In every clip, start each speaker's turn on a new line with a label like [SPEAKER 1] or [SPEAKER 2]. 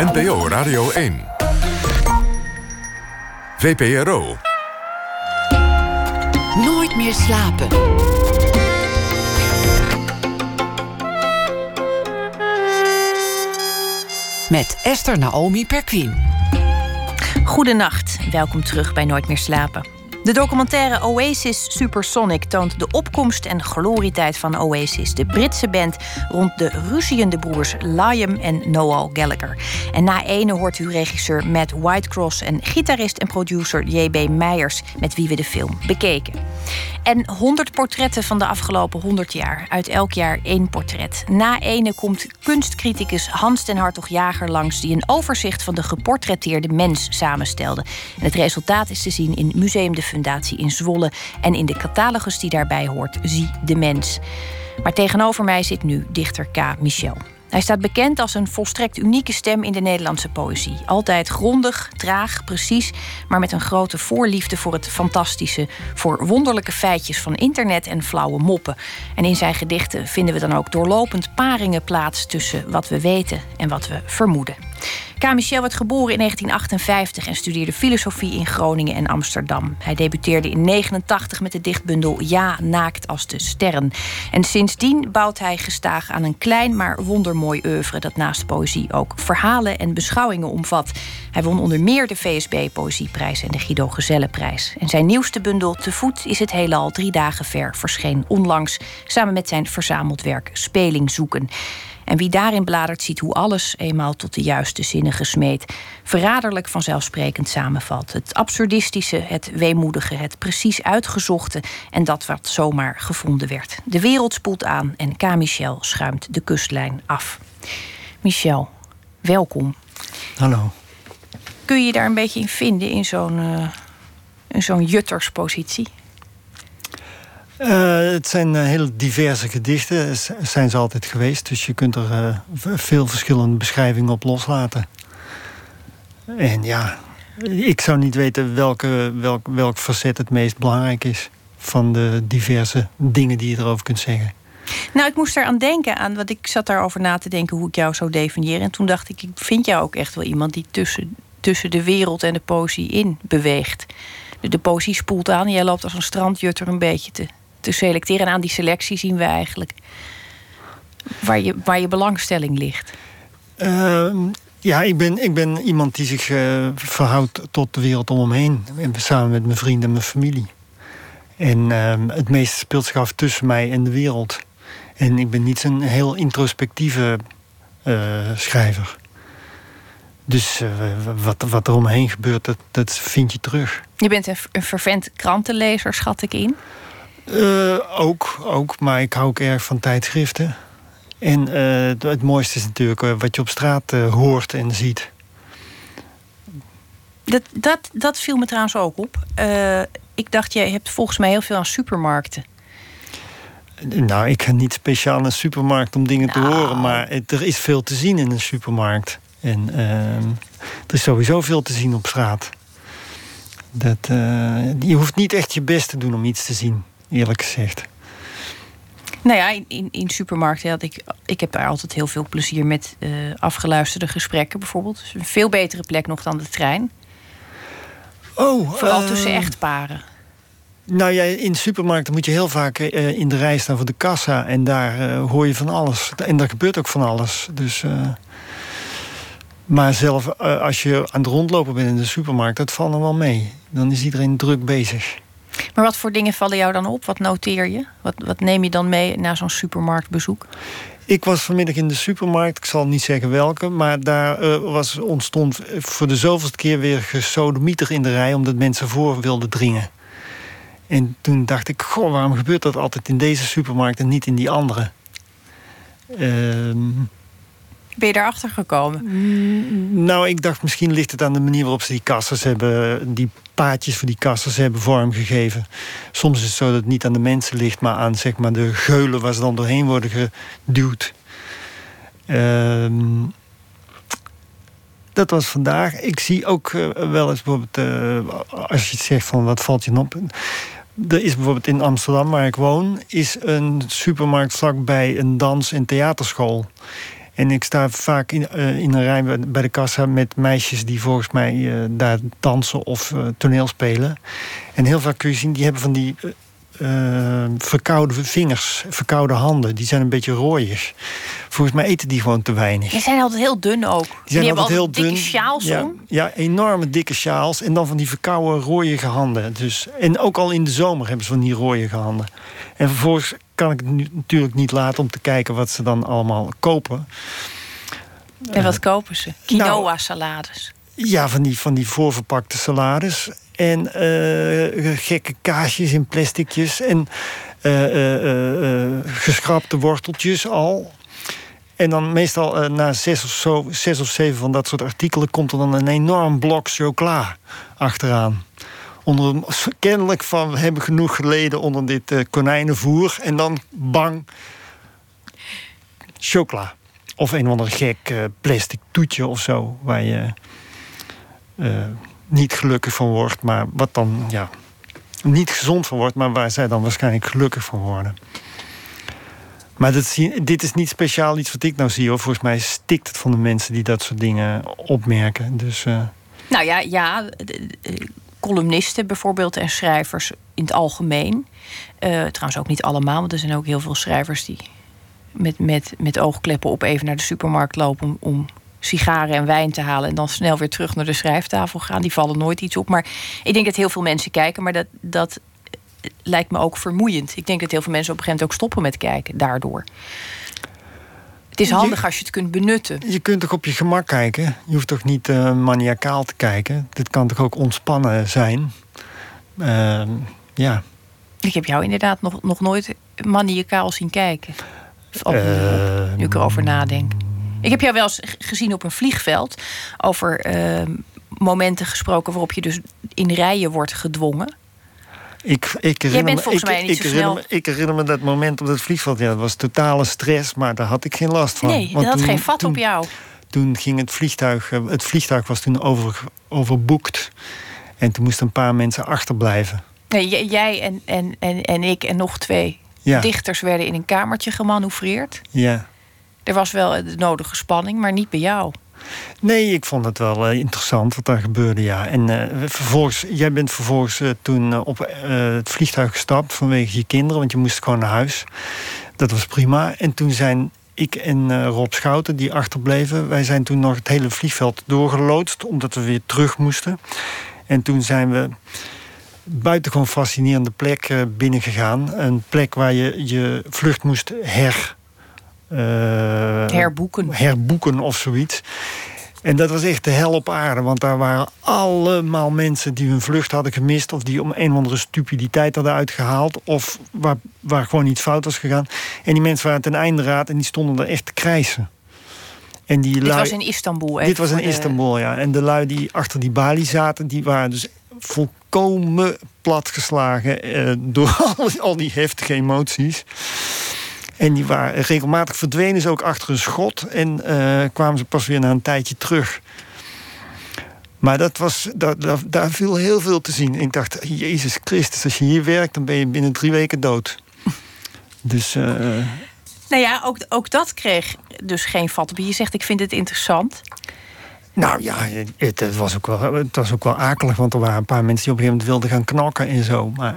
[SPEAKER 1] NPO Radio 1. VPRO.
[SPEAKER 2] Nooit meer slapen. Met Esther Naomi Perquin.
[SPEAKER 3] Goedenacht, welkom terug bij Nooit meer slapen. De documentaire Oasis Supersonic toont de opkomst en glorietijd van Oasis, de Britse band rond de ruziende broers Liam en Noel Gallagher. En na ene hoort u regisseur Matt Whitecross en gitarist en producer J.B. Meijers, met wie we de film bekeken. En 100 portretten van de afgelopen 100 jaar. Uit elk jaar één portret. Na ene komt kunstcriticus Hans ten Hartog Jager langs... die een overzicht van de geportretteerde mens samenstelde. En het resultaat is te zien in Museum de Fundatie in Zwolle... en in de catalogus die daarbij hoort, Zie de Mens. Maar tegenover mij zit nu dichter K. Michel. Hij staat bekend als een volstrekt unieke stem in de Nederlandse poëzie. Altijd grondig, traag, precies, maar met een grote voorliefde voor het fantastische, voor wonderlijke feitjes van internet en flauwe moppen. En in zijn gedichten vinden we dan ook doorlopend paringen plaats tussen wat we weten en wat we vermoeden. K. Michel werd geboren in 1958 en studeerde filosofie in Groningen en Amsterdam. Hij debuteerde in 89 met de dichtbundel Ja, naakt als de sterren. En sindsdien bouwt hij gestaag aan een klein maar wondermooi oeuvre... dat naast poëzie ook verhalen en beschouwingen omvat. Hij won onder meer de VSB Poëzieprijs en de Guido Gezellenprijs. En zijn nieuwste bundel Te voet is het heelal drie dagen ver verscheen onlangs... samen met zijn verzameld werk Speling zoeken. En wie daarin bladert, ziet hoe alles eenmaal tot de juiste zinnen gesmeed, verraderlijk vanzelfsprekend samenvalt. Het absurdistische, het weemoedige, het precies uitgezochte en dat wat zomaar gevonden werd. De wereld spoelt aan en K. Michel schuimt de kustlijn af. Michel, welkom.
[SPEAKER 4] Hallo.
[SPEAKER 3] Kun je je daar een beetje in vinden in zo'n uh, in zo'n jutterspositie?
[SPEAKER 4] Uh, het zijn uh, heel diverse gedichten, zijn ze altijd geweest. Dus je kunt er uh, veel verschillende beschrijvingen op loslaten. En ja, ik zou niet weten welke, welk, welk facet het meest belangrijk is van de diverse dingen die je erover kunt zeggen.
[SPEAKER 3] Nou, ik moest eraan denken, aan, want ik zat daarover na te denken hoe ik jou zou definiëren. En toen dacht ik, ik vind jou ook echt wel iemand die tussen, tussen de wereld en de poëzie in beweegt. De, de poëzie spoelt aan en jij loopt als een strandjutter een beetje te, te selecteren. En aan die selectie zien we eigenlijk waar je, waar je belangstelling ligt.
[SPEAKER 4] Uh, ja, ik ben, ik ben iemand die zich uh, verhoudt tot de wereld om me heen. Samen met mijn vrienden en mijn familie. En uh, het meeste speelt zich af tussen mij en de wereld. En ik ben niet zo'n heel introspectieve uh, schrijver. Dus wat, wat er omheen gebeurt, dat, dat vind je terug.
[SPEAKER 3] Je bent een, een fervent krantenlezer, schat ik in.
[SPEAKER 4] Uh, ook, ook, maar ik hou ook erg van tijdschriften. En uh, het mooiste is natuurlijk uh, wat je op straat hoort en ziet.
[SPEAKER 3] Dat, dat, dat viel me trouwens ook op. ik dacht, jij hebt volgens mij heel veel aan supermarkten.
[SPEAKER 4] Nou, ik ga niet speciaal naar een supermarkt om dingen nou. te horen, maar het, er is veel te zien in een supermarkt. En ehm, er is sowieso veel te zien op straat. Dat, je hoeft niet echt je best te doen om iets te zien eerlijk gezegd.
[SPEAKER 3] Nou ja, in, in, in supermarkten had ik, ik heb daar altijd heel veel plezier met uh, afgeluisterde gesprekken bijvoorbeeld. Dus een veel betere plek nog dan de trein.
[SPEAKER 4] Oh,
[SPEAKER 3] Vooral uh, tussen echtparen.
[SPEAKER 4] Nou ja, in supermarkten moet je heel vaak uh, in de rij staan voor de kassa. En daar hoor je van alles. En daar gebeurt ook van alles. Dus, maar zelf, als je aan het rondlopen bent in de supermarkt, dat valt er wel mee. Dan is iedereen druk bezig.
[SPEAKER 3] Maar wat voor dingen vallen jou dan op? Wat noteer je? Wat, wat neem je dan mee naar zo'n supermarktbezoek?
[SPEAKER 4] Ik was vanmiddag in de supermarkt, ik zal niet zeggen welke, maar daar uh, was, ontstond voor de zoveelste keer weer gesodemieter in de rij, omdat mensen voor wilden dringen. En toen dacht ik, goh, waarom gebeurt dat altijd in deze supermarkt en niet in die andere? Uh,
[SPEAKER 3] ben je daarachter gekomen?
[SPEAKER 4] Nou, ik dacht misschien ligt het aan de manier waarop ze die kassers hebben, die paadjes voor die kassers hebben vormgegeven. Soms is het zo dat het niet aan de mensen ligt, maar aan zeg maar, de geulen waar ze dan doorheen worden geduwd. Uh, dat was vandaag. Ik zie ook uh, wel eens bijvoorbeeld, uh, als je zegt van wat valt je op. Er is bijvoorbeeld in Amsterdam, waar ik woon, is een supermarkt vlakbij een dans- en theaterschool. En ik sta vaak in, eh, in een rij bij de kassa met meisjes die volgens mij eh, daar dansen of uh, toneel spelen. En heel vaak kun je zien, die hebben van die verkoude vingers, verkoude handen. Die zijn een beetje rooiig. Volgens mij eten die gewoon te weinig.
[SPEAKER 3] Die zijn altijd heel dun ook. Die,
[SPEAKER 4] zijn
[SPEAKER 3] hebben
[SPEAKER 4] altijd heel
[SPEAKER 3] dikke
[SPEAKER 4] dun.
[SPEAKER 3] sjaals
[SPEAKER 4] ja,
[SPEAKER 3] om.
[SPEAKER 4] Ja, enorme dikke sjaals. En dan van die verkoude rooiige handen. Dus, en ook al in de zomer hebben ze van die rooiige handen. En vervolgens kan ik het nu, natuurlijk niet laten om te kijken wat ze dan allemaal kopen.
[SPEAKER 3] En wat kopen ze? Quinoa-salades.
[SPEAKER 4] Ja, van die, van die voorverpakte salades. En eh, gekke kaasjes in plasticjes. En uh, geschrapte worteltjes al. En dan meestal na zes of, zo, zes of zeven van dat soort artikelen... komt er dan een enorm blok chocola achteraan. Onder, kennelijk van we hebben genoeg geleden onder dit konijnenvoer. En dan bang, chocola. Of een of ander gek plastic toetje of zo... waar je niet gelukkig van wordt, maar wat dan ja, niet gezond van wordt, maar waar zij dan waarschijnlijk gelukkig van worden. Maar dit is niet speciaal iets wat ik nou zie hoor. Volgens mij stikt het van de mensen die dat soort dingen opmerken. Dus, uh...
[SPEAKER 3] Nou ja, ja columnisten bijvoorbeeld en schrijvers in het algemeen. Uh, trouwens ook niet allemaal, want er zijn ook heel veel schrijvers die met, met, met oogkleppen op even naar de supermarkt lopen om, om sigaren en wijn te halen en dan snel weer terug naar de schrijftafel gaan. Die vallen nooit iets op. Maar ik denk dat heel veel mensen kijken, maar dat, dat lijkt me ook vermoeiend. Ik denk dat heel veel mensen op een gegeven moment ook stoppen met kijken daardoor. Het is handig als je het kunt benutten.
[SPEAKER 4] Je kunt toch op je gemak kijken? Je hoeft toch niet uh, maniacaal te kijken? Dit kan toch ook ontspannen zijn? Uh, ja.
[SPEAKER 3] Ik heb jou inderdaad nog, nog nooit maniacaal zien kijken. Of, uh, nu ik erover nadenk. Ik heb jou wel eens gezien op een vliegveld over uh, momenten gesproken waarop je dus in rijen wordt gedwongen.
[SPEAKER 4] Ik, ik
[SPEAKER 3] Jij bent volgens mij niet
[SPEAKER 4] ik. Me, ik herinner me dat moment op dat vliegveld. Ja, dat was totale stress, maar daar had ik geen last van.
[SPEAKER 3] Nee, dat had
[SPEAKER 4] toen,
[SPEAKER 3] geen vat
[SPEAKER 4] toen,
[SPEAKER 3] op jou.
[SPEAKER 4] Toen ging het vliegtuig... eh, Het vliegtuig was toen over, overboekt. En toen moesten een paar mensen achterblijven.
[SPEAKER 3] Nee, jij en, en, en, en ik en nog twee
[SPEAKER 4] ja.
[SPEAKER 3] dichters werden in een kamertje gemanoeuvreerd.
[SPEAKER 4] Ja.
[SPEAKER 3] Er was wel de nodige spanning, maar niet bij jou.
[SPEAKER 4] Nee, ik vond het wel uh, interessant wat daar gebeurde, ja. En uh, vervolgens, jij bent vervolgens uh, toen op het vliegtuig gestapt vanwege je kinderen, want je moest gewoon naar huis. Dat was prima. En toen zijn ik en Rob Schouten, die achterbleven, wij zijn toen nog het hele vliegveld doorgeloodst, omdat we weer terug moesten. En toen zijn we buitengewoon fascinerende plek binnengegaan. Een plek waar je je vlucht moest her
[SPEAKER 3] herboeken.
[SPEAKER 4] herboeken of zoiets. En dat was echt de hel op aarde, want daar waren allemaal mensen die hun vlucht hadden gemist, of die om een of andere stupiditeit hadden uitgehaald, of waar, waar gewoon iets fout was gegaan. En die mensen waren ten einde raad en die stonden er echt te krijsen. En die
[SPEAKER 3] dit
[SPEAKER 4] lui,
[SPEAKER 3] was in Istanbul.
[SPEAKER 4] Dit was in de... Istanbul, ja. En de lui die achter die balie zaten, die waren dus volkomen platgeslagen eh, door al, al die heftige emoties. En die waren regelmatig verdwenen ze ook achter een schot en uh, kwamen ze pas weer na een tijdje terug. Maar dat was, dat, dat, daar viel heel veel te zien. Ik dacht, Jezus Christus, als je hier werkt, dan ben je binnen drie weken dood. Dus. Uh...
[SPEAKER 3] Nou ja, ook, ook dat kreeg dus geen vat op. Je zegt, ik vind het interessant.
[SPEAKER 4] Nou ja, het, het, was ook wel, het was ook wel akelig, want er waren een paar mensen die op een gegeven moment wilden gaan knokken en zo. Maar,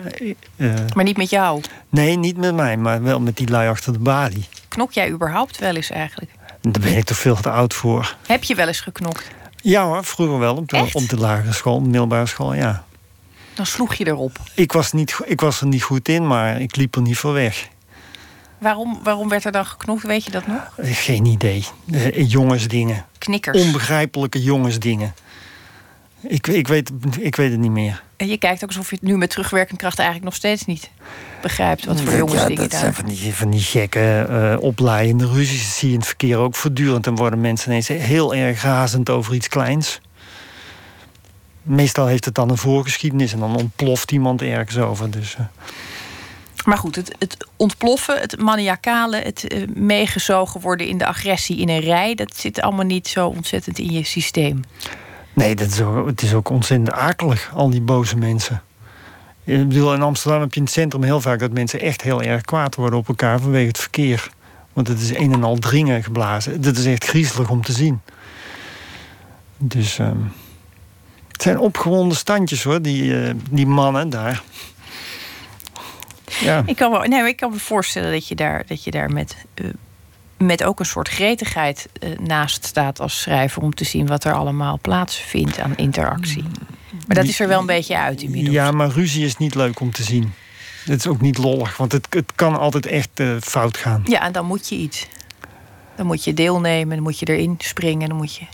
[SPEAKER 4] uh,
[SPEAKER 3] maar niet met jou?
[SPEAKER 4] Nee, niet met mij, maar wel met die lui achter de balie.
[SPEAKER 3] Knok jij überhaupt wel eens eigenlijk?
[SPEAKER 4] Daar ben ik toch veel te oud voor.
[SPEAKER 3] Heb je wel eens geknokt?
[SPEAKER 4] Ja hoor, vroeger wel, op de, op de lagere school, de middelbare school, ja.
[SPEAKER 3] Dan sloeg je erop?
[SPEAKER 4] Ik was, niet, ik was er niet goed in, maar ik liep er niet voor weg.
[SPEAKER 3] Waarom, waarom werd er dan geknokt, weet je dat nog?
[SPEAKER 4] Geen idee. Uh, jongensdingen.
[SPEAKER 3] Knikkers.
[SPEAKER 4] Onbegrijpelijke jongensdingen. Ik, ik, weet, ik weet het niet meer.
[SPEAKER 3] En je kijkt ook alsof je het nu met terugwerkende kracht eigenlijk nog steeds niet begrijpt. Wat voor jongensdingen
[SPEAKER 4] ja, dat
[SPEAKER 3] daar.
[SPEAKER 4] zijn van die, van die gekke uh, oplaaiende ruzies. Dat zie je in het verkeer ook voortdurend. En worden mensen ineens heel erg razend over iets kleins. Meestal heeft het dan een voorgeschiedenis en dan ontploft iemand ergens over. Dus, uh...
[SPEAKER 3] Maar goed, het, het, ontploffen, het maniacale, het uh, meegezogen worden in de agressie in een rij, dat zit allemaal niet zo ontzettend in je systeem.
[SPEAKER 4] Nee, dat is ook, het is ook ontzettend akelig, al die boze mensen. Ik bedoel, in Amsterdam heb je in het centrum heel vaak dat mensen echt heel erg kwaad worden op elkaar vanwege het verkeer. Want het is een en al dringen geblazen. Dat is echt griezelig om te zien. Dus ehm, het zijn opgewonden standjes hoor, die, uh, die mannen daar.
[SPEAKER 3] Ja. Ik, kan wel, nee, ik kan me voorstellen dat je daar, dat je daar met, uh, met ook een soort gretigheid uh, naast staat als schrijver om te zien wat er allemaal plaatsvindt aan interactie. Maar dat is er wel een beetje uit inmiddels.
[SPEAKER 4] Ja, maar ruzie is niet leuk om te zien. Het is ook niet lollig, want het, het kan altijd echt uh, fout gaan.
[SPEAKER 3] Ja, en dan moet je iets. Dan moet je deelnemen, dan moet je erin springen, dan moet je.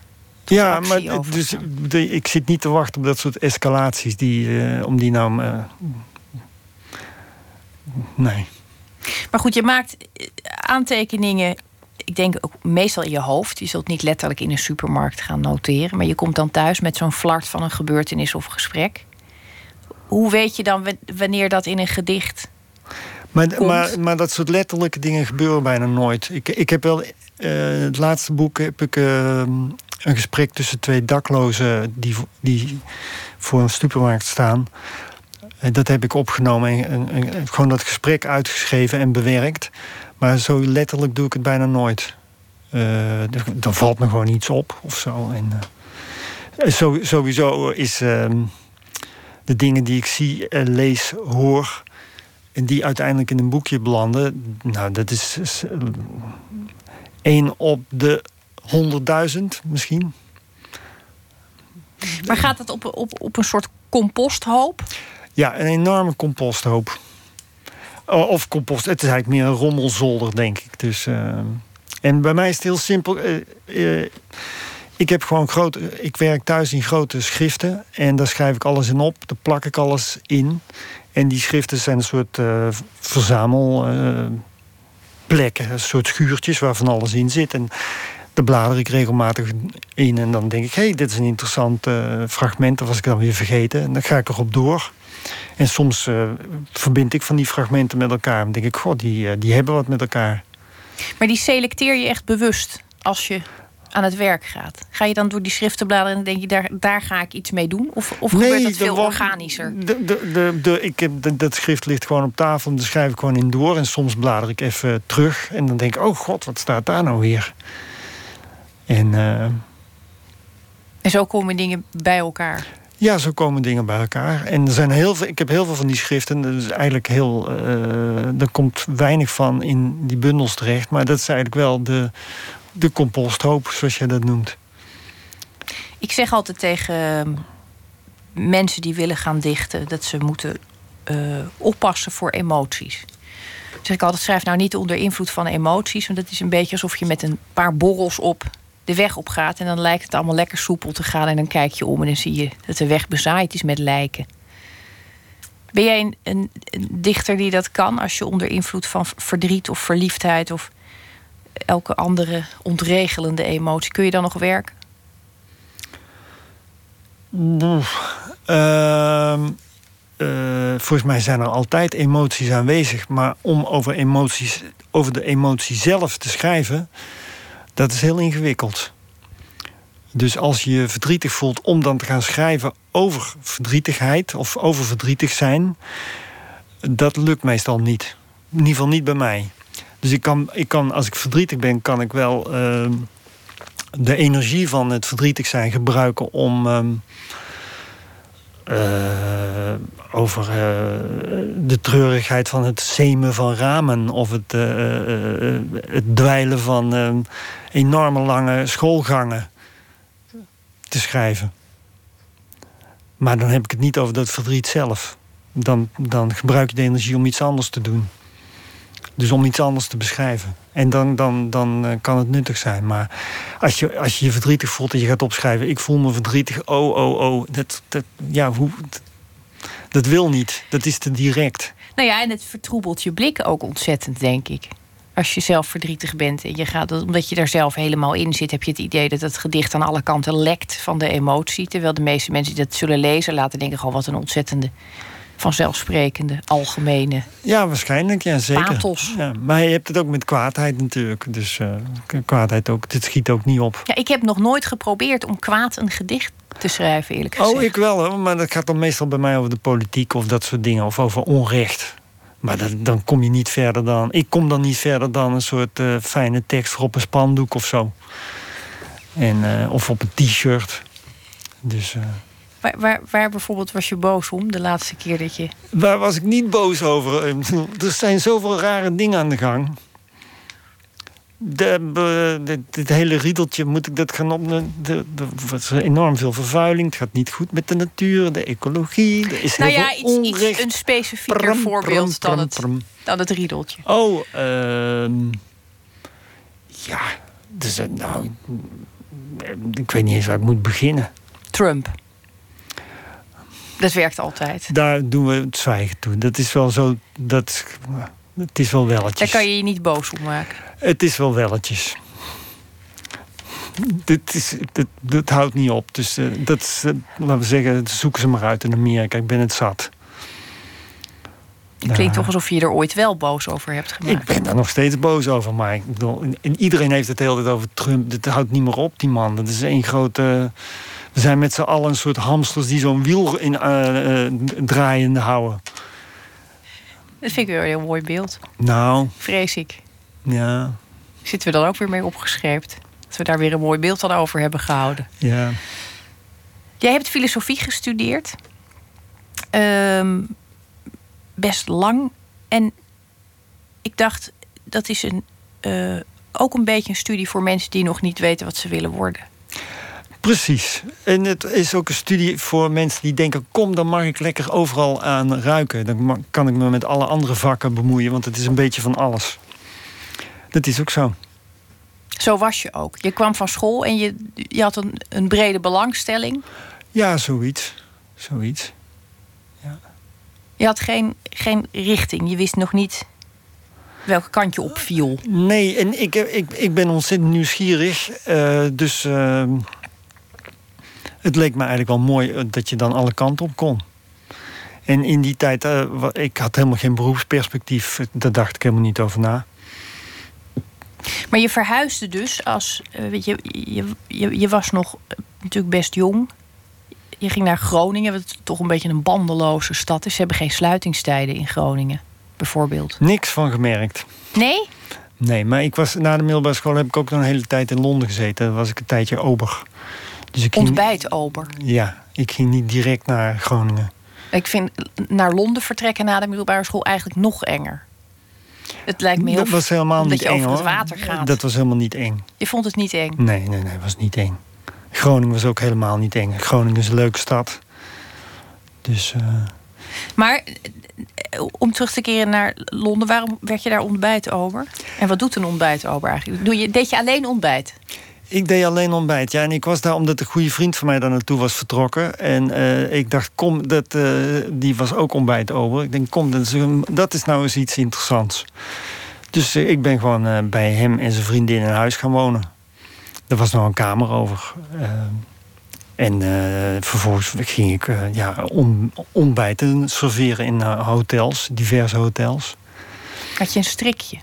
[SPEAKER 4] Ja, maar dus, de, ik zit niet te wachten op dat soort escalaties die, uh, om die nou. Nee.
[SPEAKER 3] Maar goed, je maakt aantekeningen ik denk ook meestal in je hoofd. Je zult niet letterlijk in een supermarkt gaan noteren. Maar je komt dan thuis met zo'n flart van een gebeurtenis of gesprek. Hoe weet je dan wanneer dat in een gedicht.
[SPEAKER 4] Maar, maar, maar dat soort letterlijke dingen gebeuren bijna nooit. Ik, ik heb wel. Uh, het laatste boek heb ik uh, een gesprek tussen twee daklozen die, die voor een supermarkt staan. Dat heb ik opgenomen en, gewoon dat gesprek uitgeschreven en bewerkt. Maar zo letterlijk doe ik het bijna nooit. Uh, dan valt me gewoon iets op of zo. En, uh, sowieso is uh, de dingen die ik zie, lees, hoor. en die uiteindelijk in een boekje belanden. Nou, dat is, één op de honderdduizend misschien.
[SPEAKER 3] Maar gaat het op, op, op een soort composthoop?
[SPEAKER 4] Ja, een enorme composthoop. Of compost. Het is eigenlijk meer een rommelzolder, denk ik. Dus, uh, en bij mij is het heel simpel. Uh, ik heb gewoon grote. Ik werk thuis in grote schriften. En daar schrijf ik alles in op. Daar plak ik alles in. En die schriften zijn een soort verzamelplekken. een soort schuurtjes waar van alles in zit. En daar blader ik regelmatig in. En dan denk ik, hé, hey, dit is een interessant fragment. Of was ik dan weer vergeten. En dan ga ik erop door. En soms uh, verbind ik van die fragmenten met elkaar. Dan denk ik, god, die, uh, die hebben wat met elkaar.
[SPEAKER 3] Maar die selecteer je echt bewust als je aan het werk gaat? Ga je dan door die schriften bladeren en denk je, daar, daar ga ik iets mee doen? Of, of nee, gebeurt dat veel organischer?
[SPEAKER 4] De, de, de, de, ik heb, de, dat schrift ligt gewoon op tafel en daar schrijf ik gewoon in door. En soms blader ik even terug en dan denk ik, oh god, wat staat daar nou weer? En, uh,
[SPEAKER 3] en zo komen dingen bij elkaar?
[SPEAKER 4] Ja, zo komen dingen bij elkaar. En er zijn heel veel, ik heb heel veel van die schriften. Dus eigenlijk heel. Uh, er komt weinig van in die bundels terecht. Maar dat is eigenlijk wel de, de composthoop, zoals je dat noemt.
[SPEAKER 3] Ik zeg altijd tegen ehm, mensen die willen gaan dichten dat ze moeten uh, oppassen voor emoties. Dus ik altijd schrijf nou niet onder invloed van emoties, want dat is een beetje alsof je met een paar borrels op de weg op gaat. En dan lijkt het allemaal lekker soepel te gaan. En dan kijk je om en dan zie je dat de weg bezaaid is met lijken. Ben jij een, een, dichter die dat kan als je onder invloed van verdriet of verliefdheid of elke andere ontregelende emotie, kun je dan nog werken?
[SPEAKER 4] Uh, volgens mij zijn er altijd emoties aanwezig, maar om over emoties, over de emotie zelf te schrijven, dat is heel ingewikkeld. Dus als je je verdrietig voelt om dan te gaan schrijven over verdrietigheid of over verdrietig zijn, dat lukt meestal niet. In ieder geval niet bij mij. Dus ik kan, ik kan als ik verdrietig ben, kan ik wel uh, de energie van het verdrietig zijn gebruiken om. Uh, over uh, de treurigheid van het zemen van ramen of het, uh, het dweilen van enorme lange schoolgangen te schrijven. Maar dan heb ik het niet over dat verdriet zelf. Dan, dan gebruik je de energie om iets anders te doen. Dus om iets anders te beschrijven. En dan, dan, dan kan het nuttig zijn. Maar als je, als je je verdrietig voelt en je gaat opschrijven... ik voel me verdrietig, oh, oh, oh. Dat, dat, ja, hoe, dat wil niet. Dat is te direct.
[SPEAKER 3] Nou ja, en het vertroebelt je blik ook ontzettend, denk ik. Als je zelf verdrietig bent en je gaat, omdat je daar zelf helemaal in zit, heb je het idee dat het gedicht aan alle kanten lekt van de emotie. Terwijl de meeste mensen die dat zullen lezen, laten denken: gewoon wat een ontzettende vanzelfsprekende, algemene.
[SPEAKER 4] Ja, waarschijnlijk, ja, zeker. Ja, maar je hebt het ook met kwaadheid natuurlijk. Dus uh, kwaadheid ook, dit schiet ook niet op.
[SPEAKER 3] Ja, ik heb nog nooit geprobeerd om kwaad een gedicht te schrijven, eerlijk gezegd.
[SPEAKER 4] Oh, ik wel, hoor, maar dat gaat dan meestal bij mij over de politiek of dat soort dingen, of over onrecht. Maar dat, dan kom je niet verder dan. Ik kom dan niet verder dan een soort eh, fijne tekst op een spandoek of zo. En, eh, of op een t-shirt. Dus.
[SPEAKER 3] Waar, waar, waar bijvoorbeeld was je boos om de laatste keer dat je.
[SPEAKER 4] Waar was ik niet boos over? Bedoel, Er zijn zoveel rare dingen aan de gang. De, dit hele riedeltje, moet ik dat gaan opnemen? Er is enorm veel vervuiling. Het gaat niet goed met de natuur, de ecologie. Er is
[SPEAKER 3] Nou
[SPEAKER 4] heel
[SPEAKER 3] ja,
[SPEAKER 4] veel
[SPEAKER 3] iets, iets,
[SPEAKER 4] onrecht.
[SPEAKER 3] een specifieker voorbeeld dan, het, dan het riedeltje.
[SPEAKER 4] Oh, ehm ja. Dus, nou, ik weet niet eens waar ik moet beginnen.
[SPEAKER 3] Trump. Dat werkt altijd.
[SPEAKER 4] Daar doen we het zwijgen toe. Dat is wel zo. Dat, het is wel welletjes.
[SPEAKER 3] Daar kan je je niet boos om maken.
[SPEAKER 4] Het is wel welletjes. Dit, is, dit, dit houdt niet op. Dus eh, dat is, eh, laten we zeggen, zoeken ze maar uit in Amerika. Ik ben het zat.
[SPEAKER 3] Het klinkt toch alsof je er ooit wel boos over hebt
[SPEAKER 4] Ik
[SPEAKER 3] gemaakt.
[SPEAKER 4] ben daar nog steeds boos over. Maar ik bedoel, en iedereen heeft het de hele tijd over Trump. Dit houdt niet meer op, die man. Dat is één grote... We zijn met z'n allen een soort hamsters die zo'n wiel in, eh, eh, draaiende houden.
[SPEAKER 3] Dat vind ik wel een heel mooi beeld.
[SPEAKER 4] Nou,
[SPEAKER 3] Vrees ik.
[SPEAKER 4] ja,
[SPEAKER 3] Zitten we dan ook weer mee opgescheept? Dat we daar weer een mooi beeld van over hebben gehouden.
[SPEAKER 4] ja.
[SPEAKER 3] Jij hebt filosofie gestudeerd. Ehm, best lang. En ik dacht, dat is een, eh, ook een beetje een studie voor mensen die nog niet weten wat ze willen worden.
[SPEAKER 4] Precies. En het is ook een studie voor mensen die denken: kom, dan mag ik lekker overal aan ruiken. Dan kan ik me met alle andere vakken bemoeien, want het is een beetje van alles. Dat is ook zo.
[SPEAKER 3] Zo was je ook. Je kwam van school en je, je had een, een brede belangstelling.
[SPEAKER 4] Ja, zoiets. Zoiets.
[SPEAKER 3] Je had geen, geen richting. Je wist nog niet welke kant je opviel.
[SPEAKER 4] Nee, en ik, ik, ik ben ontzettend nieuwsgierig. eh, dus eh, het leek me eigenlijk wel mooi eh, dat je dan alle kanten op kon. En in die tijd, eh, wa- ik had helemaal geen beroepsperspectief. Daar dacht ik helemaal niet over na.
[SPEAKER 3] Maar je verhuisde dus als. eh, weet je, je, je, je was nog eh, natuurlijk best jong. Je ging naar Groningen, wat toch een beetje een bandeloze stad is. Ze hebben geen sluitingstijden in Groningen, bijvoorbeeld.
[SPEAKER 4] Niks van gemerkt.
[SPEAKER 3] Nee?
[SPEAKER 4] Nee, maar ik was, na de middelbare school heb ik ook nog een hele tijd in Londen gezeten. Dan was ik een tijdje ober. Dus ik ging,
[SPEAKER 3] Ontbijtober.
[SPEAKER 4] Ja, ik ging niet direct naar Groningen.
[SPEAKER 3] Ik vind naar Londen vertrekken na de middelbare school eigenlijk nog enger. Het lijkt me heel
[SPEAKER 4] dat was helemaal niet
[SPEAKER 3] je
[SPEAKER 4] eng
[SPEAKER 3] over het
[SPEAKER 4] hoor.
[SPEAKER 3] water gaat.
[SPEAKER 4] Dat was helemaal niet eng.
[SPEAKER 3] Je vond het niet eng.
[SPEAKER 4] Nee, nee, nee, was niet eng. Groningen was ook helemaal niet eng. Groningen is een leuke stad. Dus eh,
[SPEAKER 3] Maar eh, om terug te keren naar Londen, waarom werd je daar ontbijtober? En wat doet een ontbijtober eigenlijk? Doe je, deed je alleen ontbijt?
[SPEAKER 4] Ik deed alleen ontbijt. Ja, en ik was daar omdat een goede vriend van mij daar naartoe was vertrokken. En eh, ik dacht, kom, dat, eh, die was ook ontbijt over. Ik denk, kom, dat is, dat is nou eens iets interessants. Dus eh, ik ben gewoon bij hem en zijn vriendin in huis gaan wonen. Er was nog een kamer over. En vervolgens ging ik ja, om, ontbijten serveren in hotels, diverse hotels.
[SPEAKER 3] Had je een strikje?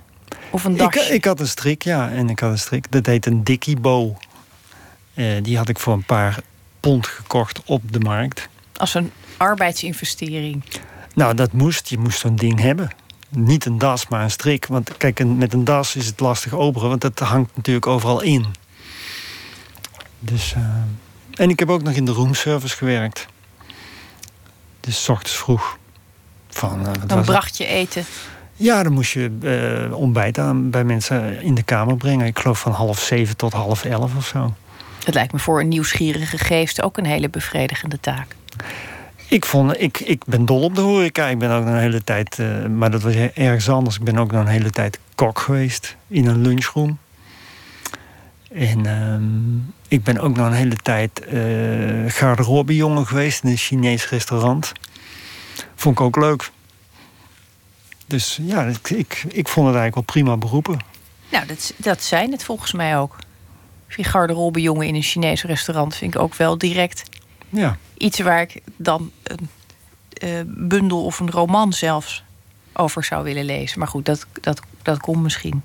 [SPEAKER 3] Of een
[SPEAKER 4] Ik,
[SPEAKER 3] dasje?
[SPEAKER 4] ik had een strik, ja. En ik had een strik. Dat heet een Dickie Bow. Eh, die had ik voor een paar pond gekocht op de markt.
[SPEAKER 3] Als een arbeidsinvestering.
[SPEAKER 4] Nou, dat moest. Je moest zo'n ding hebben. Niet een das, maar een strik. Want kijk, met een das is het lastig operen. Want dat hangt natuurlijk overal in. Dus... eh, en ik heb ook nog in de roomservice gewerkt. Dus 's ochtends vroeg. Van, eh,
[SPEAKER 3] Dan
[SPEAKER 4] het?
[SPEAKER 3] bracht je eten.
[SPEAKER 4] Ja, dan moest je eh, ontbijt aan bij mensen in de kamer brengen. Ik geloof van half zeven tot half elf of zo.
[SPEAKER 3] Het lijkt me voor een nieuwsgierige geest ook een hele bevredigende taak.
[SPEAKER 4] Ik, vond, ik, ik ben dol op de horeca. Ik ben ook nog een hele tijd, eh, maar dat was ergens anders. Ik ben ook nog een hele tijd kok geweest in een lunchroom. En ehm, ik ben ook nog een hele tijd eh garderobejongen geweest in een Chinees restaurant. Vond ik ook leuk. Dus ja, ik, ik, ik vond het eigenlijk wel prima beroepen.
[SPEAKER 3] Nou, dat, dat zijn het volgens mij ook. Die garderobejongen in een Chinees restaurant vind ik ook wel direct
[SPEAKER 4] Ja.
[SPEAKER 3] iets waar ik dan een eh, bundel of een roman zelfs over zou willen lezen. Maar goed, dat, dat, dat komt misschien.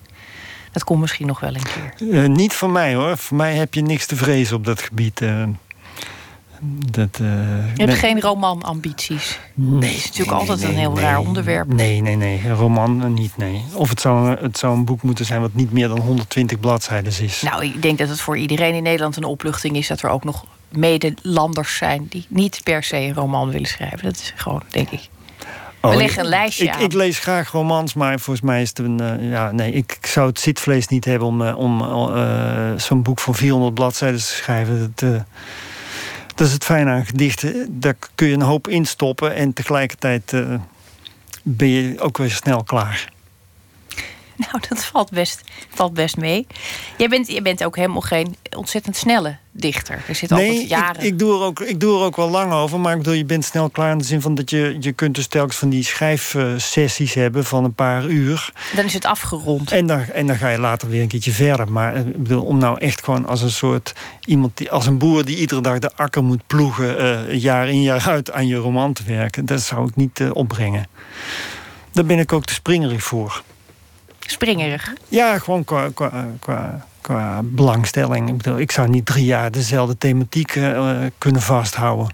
[SPEAKER 3] Dat komt misschien nog wel een keer.
[SPEAKER 4] Eh, niet van mij hoor. Voor mij heb je niks te vrezen op dat gebied. eh. Dat, uh,
[SPEAKER 3] je hebt geen romanambities?
[SPEAKER 4] Nee.
[SPEAKER 3] Dat is natuurlijk altijd een heel raar onderwerp.
[SPEAKER 4] Nee, nee, nee. Een roman niet, nee. Of het zou, het zou een boek moeten zijn wat niet meer dan 120 bladzijden is.
[SPEAKER 3] Nou, ik denk dat het voor iedereen in Nederland een opluchting is... dat er ook nog medelanders zijn die niet per se een roman willen schrijven. Dat is gewoon, denk ik. We oh, leggen een lijstje
[SPEAKER 4] ik,
[SPEAKER 3] aan.
[SPEAKER 4] Ik lees graag romans, maar volgens mij is het een... Uh, ja, nee, ik, ik, zou het zitvlees niet hebben om, om uh, zo'n boek van 400 bladzijden te schrijven. Dat, dat is het fijne aan gedichten. Daar kun je een hoop instoppen en tegelijkertijd ben je ook weer snel klaar.
[SPEAKER 3] Nou, dat valt best, valt best mee. Jij bent, je bent ook helemaal geen ontzettend snelle dichter. Er zit nee, altijd jaren...
[SPEAKER 4] Ik, ik, doe er ook, ik doe er ook wel lang over. Maar ik bedoel, je bent snel klaar in de zin van dat je... je kunt dus telkens van die schrijfsessies hebben van een paar uur.
[SPEAKER 3] Dan is het afgerond.
[SPEAKER 4] En dan, en dan ga je later weer een keertje verder. Maar ik bedoel, om nou echt gewoon als een soort... iemand die, als een boer die iedere dag de akker moet ploegen... Uh, jaar in jaar uit aan je roman te werken... dat zou ik niet uh, opbrengen. Daar ben ik ook te springerig voor
[SPEAKER 3] springerig?
[SPEAKER 4] Ja, gewoon qua, qua, qua, qua belangstelling. Ik bedoel, ik zou niet drie jaar dezelfde thematiek uh, kunnen vasthouden.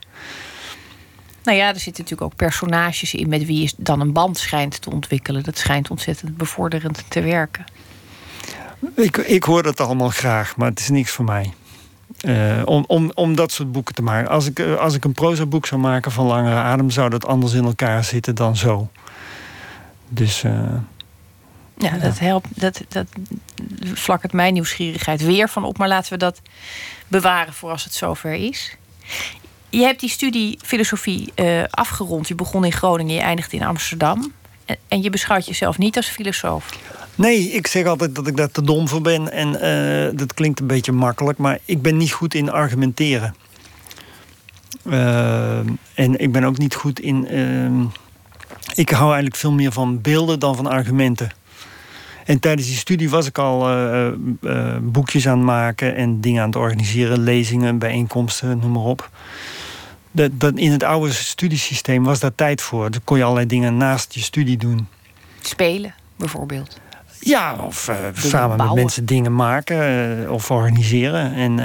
[SPEAKER 3] Nou ja, er zitten natuurlijk ook personages in met wie je dan een band schijnt te ontwikkelen. Dat schijnt ontzettend bevorderend te werken.
[SPEAKER 4] Ik, ik hoor dat allemaal graag, maar het is niks voor mij. Uh, om, om, om dat soort boeken te maken. Als ik, als ik een proza boek zou maken van langere adem, zou dat anders in elkaar zitten dan zo. Dus. Uh,
[SPEAKER 3] ja, dat helpt. Dat, dat vlakkert mijn nieuwsgierigheid weer van op. Maar laten we dat bewaren voor als het zover is. Je hebt die studie filosofie uh, afgerond. Je begon in Groningen, je eindigt in Amsterdam. En, en, je beschouwt jezelf niet als filosoof.
[SPEAKER 4] Nee, ik zeg altijd dat ik daar te dom voor ben. En uh, dat klinkt een beetje makkelijk, maar ik ben niet goed in argumenteren. Uh, en ik ben ook niet goed in. Ehm, ik hou eigenlijk veel meer van beelden dan van argumenten. En tijdens die studie was ik al uh, uh, boekjes aan het maken en dingen aan het organiseren, lezingen, bijeenkomsten, noem maar op. Dat, dat in het oude studiesysteem was daar tijd voor. Dan kon je allerlei dingen naast je studie doen.
[SPEAKER 3] Spelen, bijvoorbeeld.
[SPEAKER 4] Ja, of uh, samen met mensen dingen maken of organiseren. En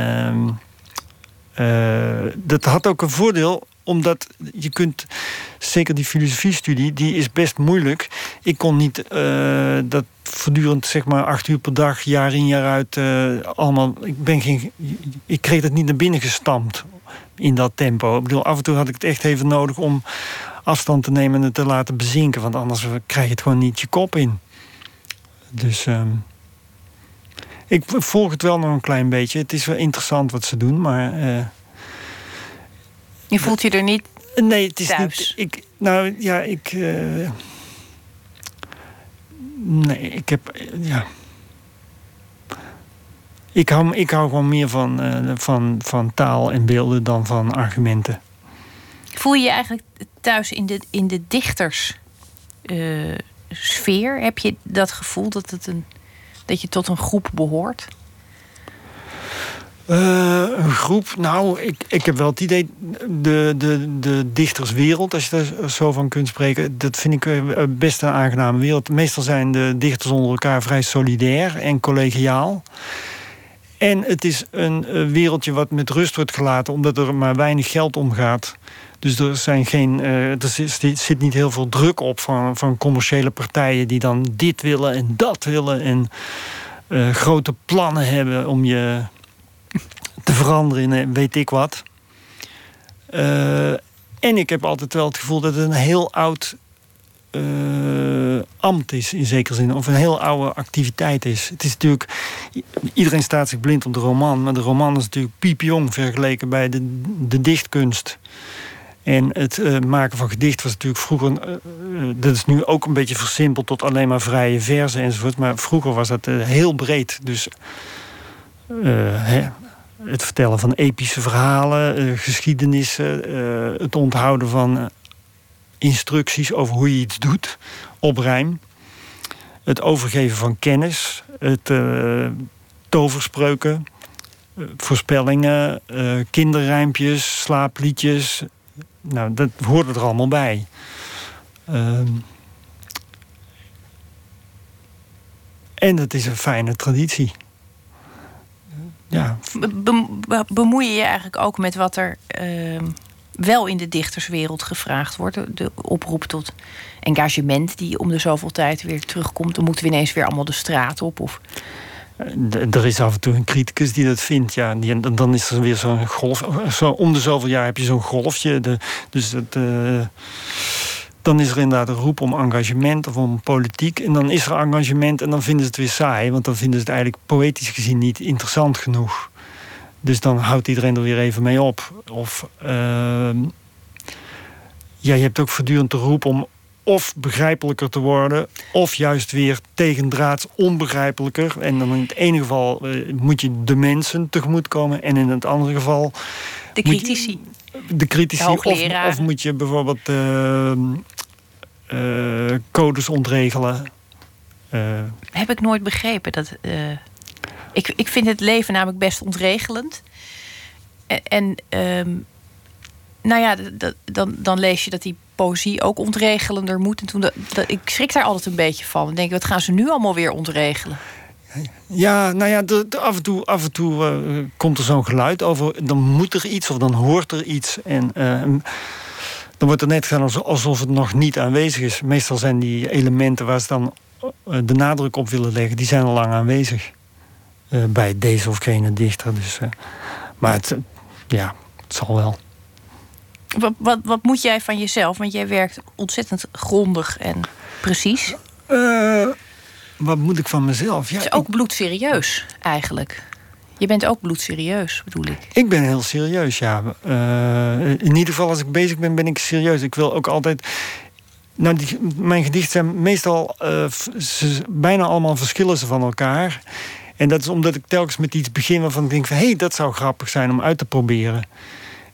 [SPEAKER 4] ehm, dat had ook een voordeel omdat je kunt, zeker die filosofiestudie, die is best moeilijk. Ik kon niet uh, dat voortdurend, zeg maar, acht uur per dag, jaar in jaar uit, uh, allemaal. Ik, ben geen, ik kreeg het niet naar binnen gestampt in dat tempo. Ik bedoel, af en toe had ik het echt even nodig om afstand te nemen en het te laten bezinken, want anders krijg je het gewoon niet je kop in. Dus. Uh, ik volg het wel nog een klein beetje. Het is wel interessant wat ze doen, maar.
[SPEAKER 3] Je voelt je er niet
[SPEAKER 4] Nee, het is
[SPEAKER 3] thuis.
[SPEAKER 4] niet... Ik, nou, ja, ik... Uh, nee, ik heb... ja... Ik hou, ik hou gewoon meer van, uh, van, van taal en beelden dan van argumenten.
[SPEAKER 3] Voel je je eigenlijk thuis in de, in de dichtersfeer? Uh, Heb je dat gevoel dat, het een, dat je tot een groep behoort?
[SPEAKER 4] Uh, een groep, nou, ik, ik heb wel het idee, de, de, de dichterswereld, als je daar zo van kunt spreken, dat vind ik eh, best een aangename wereld. Meestal zijn de dichters onder elkaar vrij solidair en collegiaal. En het is een eh, wereldje wat met rust wordt gelaten, omdat er maar weinig geld omgaat. Dus er, zijn geen, uh, er zit, niet heel veel druk op van, van commerciële partijen die dan dit willen en dat willen en uh, grote plannen hebben om je te veranderen in weet ik wat. Uh, en ik heb altijd wel het gevoel dat het een heel oud uh, ambt is, in zekere zin. Of een heel oude activiteit is. Het is natuurlijk... Iedereen staat zich blind op de roman. Maar de roman is natuurlijk piepjong vergeleken bij de, de dichtkunst. En het maken van gedicht was natuurlijk vroeger... dat is nu ook een beetje versimpeld tot alleen maar vrije verzen enzovoort. Maar vroeger was dat heel breed. Dus... Hè, het vertellen van epische verhalen, uh, geschiedenissen, uh, het onthouden van uh, instructies over hoe je iets doet op rijm. Het overgeven van kennis, het toverspreuken, voorspellingen, kinderrijmpjes, slaapliedjes. Nou, dat hoort er allemaal bij. Ehm, en het is een fijne traditie. Ja.
[SPEAKER 3] Be- be- bemoei je je eigenlijk ook met wat er ehm, wel in de dichterswereld gevraagd wordt? De, oproep tot engagement die om de zoveel tijd weer terugkomt. Dan moeten we ineens weer allemaal de straat op. Of...
[SPEAKER 4] D- Er is af en toe een criticus die dat vindt. Ja, en dan is er weer zo'n golf. Zo, om de zoveel jaar heb je zo'n golfje. De, dus het, eh, dan is er inderdaad een roep om engagement of om politiek. En dan is er engagement en dan vinden ze het weer saai. Want dan vinden ze het eigenlijk poëtisch gezien niet interessant genoeg. Dus dan houdt iedereen er weer even mee op. Of ehm, ja, je hebt ook voortdurend de roep om of begrijpelijker te worden, of juist weer tegendraads onbegrijpelijker. En dan in het ene geval eh, moet je de mensen tegemoetkomen, en in het andere geval
[SPEAKER 3] De
[SPEAKER 4] je-
[SPEAKER 3] critici.
[SPEAKER 4] de critici.
[SPEAKER 3] De
[SPEAKER 4] Of, of moet je bijvoorbeeld ehm, eh, codes ontregelen. Eh,
[SPEAKER 3] Heb ik nooit begrepen. Dat, eh, ik, ik vind het leven namelijk best ontregelend. En, en ehm, nou ja, dan, dan lees je dat die poëzie ook ontregelender moet. En toen ik schrik daar altijd een beetje van. Ik, wat gaan ze nu allemaal weer ontregelen?
[SPEAKER 4] Ja, nou ja, de, af en toe, af en toe eh, komt er zo'n geluid over. Dan moet er iets of dan hoort er iets. En eh, dan wordt er net gedaan alsof- het nog niet aanwezig is. Meestal zijn die elementen waar ze dan eh, de nadruk op willen leggen, die zijn al lang aanwezig. Bij deze of gene dichter. Dus, maar ja, het zal wel.
[SPEAKER 3] Wat, wat, wat moet jij van jezelf? Want jij werkt ontzettend grondig en precies.
[SPEAKER 4] Eh, wat moet ik van mezelf? Ja,
[SPEAKER 3] Het is ook bloedserieus, eigenlijk. Je bent ook bloedserieus, bedoel ik.
[SPEAKER 4] Ik ben heel serieus, ja. Eh, in ieder geval, als ik bezig ben, ben ik serieus. Ik wil ook altijd. Nou, die, mijn gedichten zijn meestal. eh, ze, bijna allemaal verschillen ze van elkaar. En dat is omdat ik telkens met iets begin waarvan ik denk: van, hé, hey, dat zou grappig zijn om uit te proberen.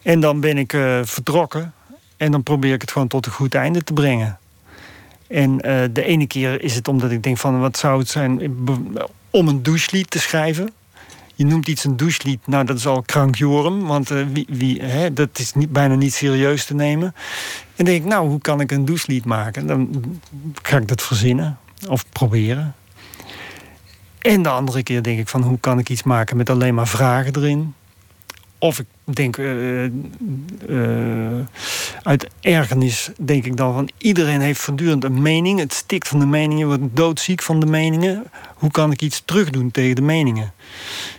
[SPEAKER 4] En dan ben ik eh, vertrokken. En dan probeer ik het gewoon tot een goed einde te brengen. En eh, de ene keer is het omdat ik denk: van wat zou het zijn om een douchelied te schrijven. Je noemt iets een douchelied. Nou, dat is al krankjorum. Want eh, wie, wie, hè, dat is niet, bijna niet serieus te nemen. En denk ik, nou, hoe kan ik een douchelied maken? Dan ga ik dat verzinnen. Of proberen. En de andere keer denk ik van, hoe kan ik iets maken met alleen maar vragen erin? Of ik denk, eh, eh, uit ergernis denk ik dan van... iedereen heeft voortdurend een mening. Het stikt van de meningen, wordt doodziek van de meningen. Hoe kan ik iets terugdoen tegen de meningen?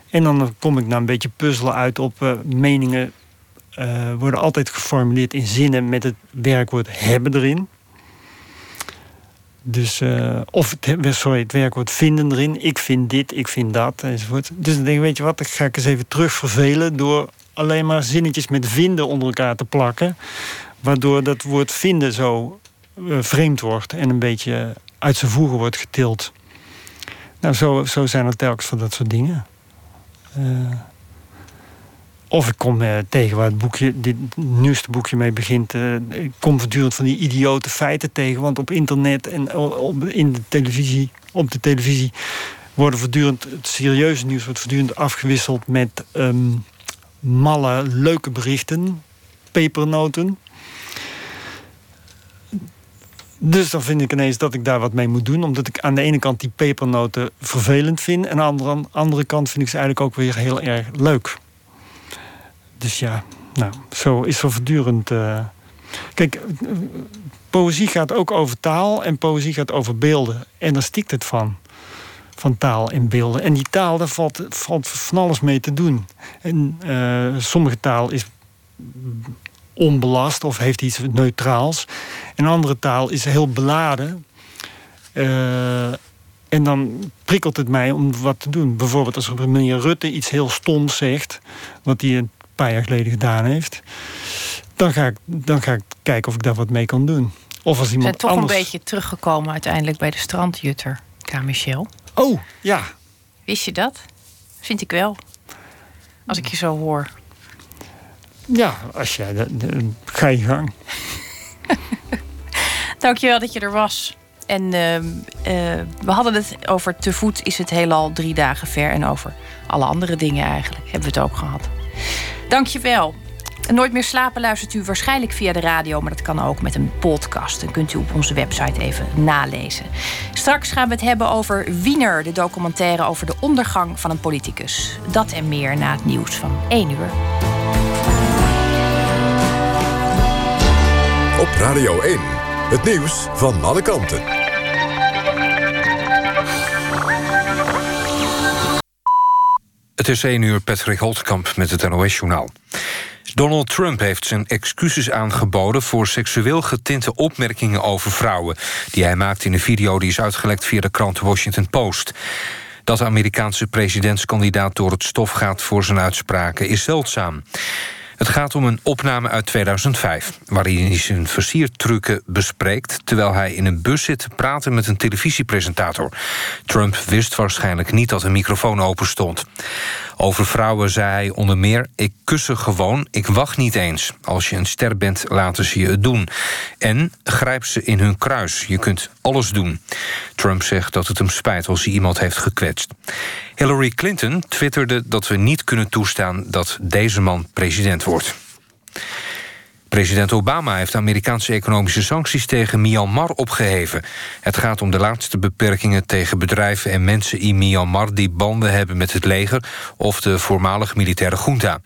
[SPEAKER 4] En dan kom ik naar een beetje puzzelen uit op eh, meningen. worden altijd geformuleerd in zinnen met het werkwoord hebben erin. Dus, eh, of het, he- sorry, het werkwoord vinden erin. Ik vind dit, ik vind dat, enzovoort. Dus dan denk ik, weet je wat, dan ga ik eens even terug vervelen... door alleen maar zinnetjes met vinden onder elkaar te plakken. Waardoor dat woord vinden zo eh, vreemd wordt... en een beetje uit zijn voegen wordt getild. Nou, zo, zo zijn er telkens van dat soort dingen. Eh, of ik kom eh, tegen waar het boekje, dit nieuwste boekje mee begint. eh, ik kom voortdurend van die idiote feiten tegen. Want op internet en op, in de televisie, op de televisie worden voortdurend het serieuze nieuws wordt voortdurend afgewisseld met ehm, malle, leuke berichten, pepernoten. Dus dan vind ik ineens dat ik daar wat mee moet doen. Omdat ik aan de ene kant die pepernoten vervelend vind. En aan de andere kant vind ik ze eigenlijk ook weer heel erg leuk. Dus ja, nou, zo is er voortdurend. eh, Kijk, eh, poëzie gaat ook over taal en poëzie gaat over beelden. En daar stikt het van. Van taal en beelden. En die taal, daar valt, valt van alles mee te doen. En eh, sommige taal is onbelast of heeft iets neutraals. En andere taal is heel beladen. En dan prikkelt het mij om wat te doen. Bijvoorbeeld als meneer Rutte iets heel stoms zegt, wat hij een paar jaar geleden gedaan heeft, dan ga ik, dan ga ik kijken of ik daar wat mee kan doen. Of als iemand
[SPEAKER 3] zijn toch
[SPEAKER 4] anders.
[SPEAKER 3] een beetje teruggekomen uiteindelijk bij de strandjutter, K. Michel.
[SPEAKER 4] Oh, ja.
[SPEAKER 3] Wist je dat? Vind ik wel. Als ik je zo hoor.
[SPEAKER 4] Ja, als jij. de- Ga je gang.
[SPEAKER 3] Dankjewel dat je er was. En ehm, eh, we hadden het over te voet is het heelal drie dagen ver. En over alle andere dingen eigenlijk hebben we het ook gehad. Dankjewel. Nooit meer slapen luistert u waarschijnlijk via de radio, maar dat kan ook met een podcast. Dan kunt u op onze website even nalezen. Straks gaan we het hebben over Wiener, de documentaire over de ondergang van een politicus. Dat en meer na het nieuws van 1 uur.
[SPEAKER 1] Op Radio 1, het nieuws van alle kanten.
[SPEAKER 5] Het is 1 uur, Patrick Holtkamp met het NOS-journaal. Donald Trump heeft zijn excuses aangeboden voor seksueel getinte opmerkingen over vrouwen. die hij maakte in een video die is uitgelekt via de krant Washington Post. Dat de Amerikaanse presidentskandidaat door het stof gaat voor zijn uitspraken is zeldzaam. Het gaat om een opname uit 2005... waarin hij zijn versiertrucken bespreekt... terwijl hij in een bus zit te praten met een televisiepresentator. Trump wist waarschijnlijk niet dat een microfoon open stond. Over vrouwen zei hij onder meer... ik kus ze gewoon, ik wacht niet eens. Als je een ster bent, laten ze je het doen. En grijp ze in hun kruis. Je kunt alles doen. Trump zegt dat het hem spijt als hij iemand heeft gekwetst. Hillary Clinton twitterde dat we niet kunnen toestaan... dat deze man president wordt. President Obama heeft Amerikaanse economische sancties tegen Myanmar opgeheven. Het gaat om de laatste beperkingen tegen bedrijven en mensen in Myanmar die banden hebben met het leger of de voormalige militaire junta.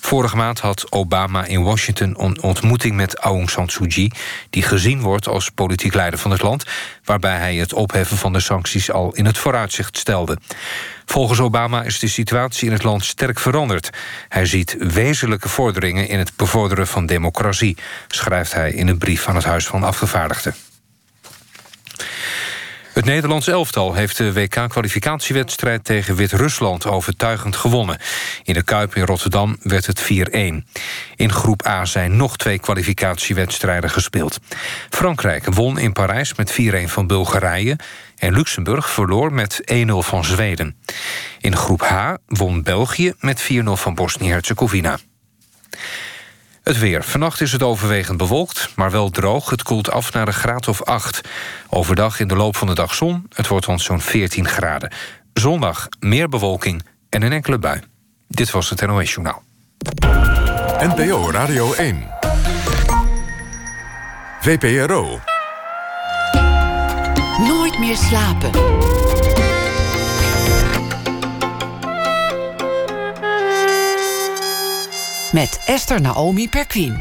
[SPEAKER 5] Vorige maand had Obama in Washington een ontmoeting met Aung San Suu Kyi, die gezien wordt als politiek leider van het land, waarbij hij het opheffen van de sancties al in het vooruitzicht stelde. Volgens Obama is de situatie in het land sterk veranderd. Hij ziet wezenlijke vorderingen in het bevorderen van democratie, schrijft hij in een brief aan het Huis van Afgevaardigden. Het Nederlands elftal heeft de WK-kwalificatiewedstrijd tegen Wit-Rusland overtuigend gewonnen. In de Kuip in Rotterdam werd het 4-1. In groep A zijn nog twee kwalificatiewedstrijden gespeeld. Frankrijk won in Parijs met 4-1 van Bulgarije en Luxemburg verloor met 1-0 van Zweden. In groep H won België met 4-0 van Bosnië-Herzegovina. Het weer. Vannacht is het overwegend bewolkt, maar wel droog. Het koelt af naar een graad of 8. Overdag in de loop van de dag zon. Het wordt dan zo'n 14 graden. Zondag meer bewolking en een enkele bui. Dit was het NOS Journaal.
[SPEAKER 1] NPO Radio 1. VPRO.
[SPEAKER 2] Nooit meer slapen. Met Esther Naomi Perquin.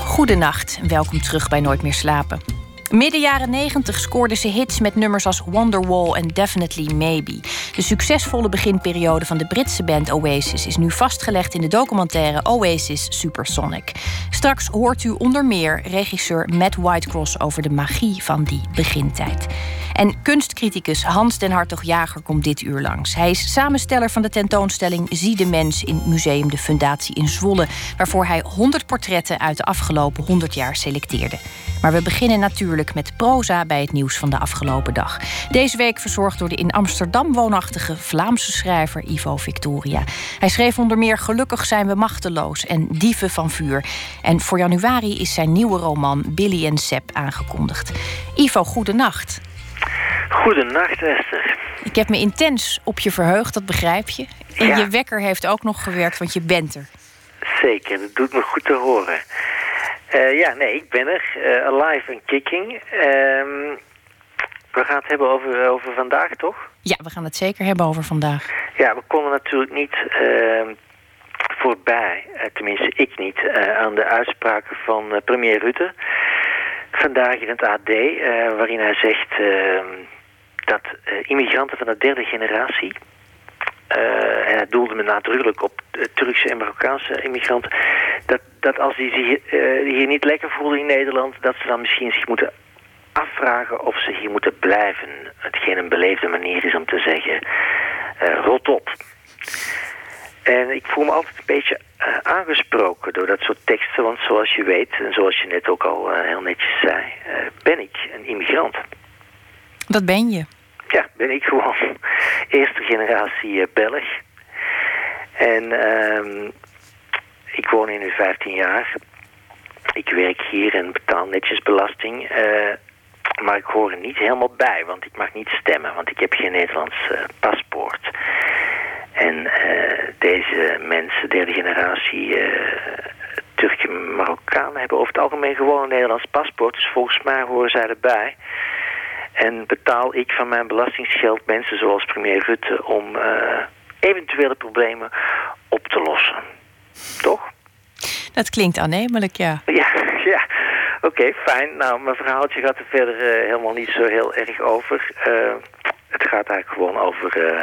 [SPEAKER 3] Goedenacht en welkom terug bij Nooit meer slapen. Midden jaren 90 scoorde ze hits met nummers als Wonderwall en Definitely Maybe. De succesvolle beginperiode van de Britse band Oasis is nu vastgelegd in de documentaire Oasis Supersonic. Straks hoort u onder meer regisseur Matt Whitecross over de magie van die begintijd. En kunstcriticus Hans den Hartog-Jager komt dit uur langs. Hij is samensteller van de tentoonstelling Zie de Mens in Museum de Fundatie in Zwolle, waarvoor hij 100 portretten uit de afgelopen 100 jaar selecteerde. Maar we beginnen natuurlijk met proza bij het nieuws van de afgelopen dag. Deze week verzorgd door de in Amsterdam woonachtige Vlaamse schrijver Ivo Victoria. Hij schreef onder meer Gelukkig zijn we machteloos en Dieven van vuur. En voor januari is zijn nieuwe roman Billy en Sepp aangekondigd. Ivo, goedenacht.
[SPEAKER 6] Goedenacht, Esther.
[SPEAKER 3] Ik heb me intens op je verheugd, dat begrijp je. En
[SPEAKER 6] Ja.
[SPEAKER 3] je wekker heeft ook nog gewerkt, want je bent er.
[SPEAKER 6] Zeker, dat doet me goed te horen. Eh, ja, nee, ik ben er. eh, alive and kicking. Ehm, we gaan het hebben over, over vandaag, toch?
[SPEAKER 3] Ja, we gaan het zeker hebben over vandaag.
[SPEAKER 6] Ja, we konden natuurlijk niet ehm, voorbij, eh, tenminste ik niet, aan de uitspraken van premier Rutte. Vandaag in het AD, waarin hij zegt ehm, dat immigranten van de derde generatie... en hij doelde me nadrukkelijk op Turkse en Marokkaanse immigranten... dat, dat als die zich eh, hier niet lekker voelen in Nederland... dat ze dan misschien zich moeten afvragen of ze hier moeten blijven. Hetgeen een beleefde manier is om te zeggen, eh, rot op. En ik voel me altijd een beetje eh, aangesproken door dat soort teksten. Want zoals je weet, en zoals je net ook al heel netjes zei, ben ik een immigrant.
[SPEAKER 3] Dat ben je.
[SPEAKER 6] Ja, ben ik gewoon eerste generatie Belg. En ehm, ik woon hier nu 15 jaar. Ik werk hier en betaal netjes belasting. eh, maar ik hoor er niet helemaal bij, want ik mag niet stemmen, want ik heb geen Nederlands eh, paspoort. En deze mensen, derde generatie Turken Marokkanen, hebben over het algemeen gewoon een Nederlands paspoort. Dus volgens mij horen zij erbij. En betaal ik van mijn belastingsgeld mensen zoals premier Rutte om eventuele problemen op te lossen. Toch?
[SPEAKER 3] Dat klinkt aannemelijk, ja.
[SPEAKER 6] Ja, ja. Oké, fijn. Nou, mijn verhaaltje gaat er verder uh, helemaal niet zo heel erg over. Uh, het gaat eigenlijk gewoon over uh,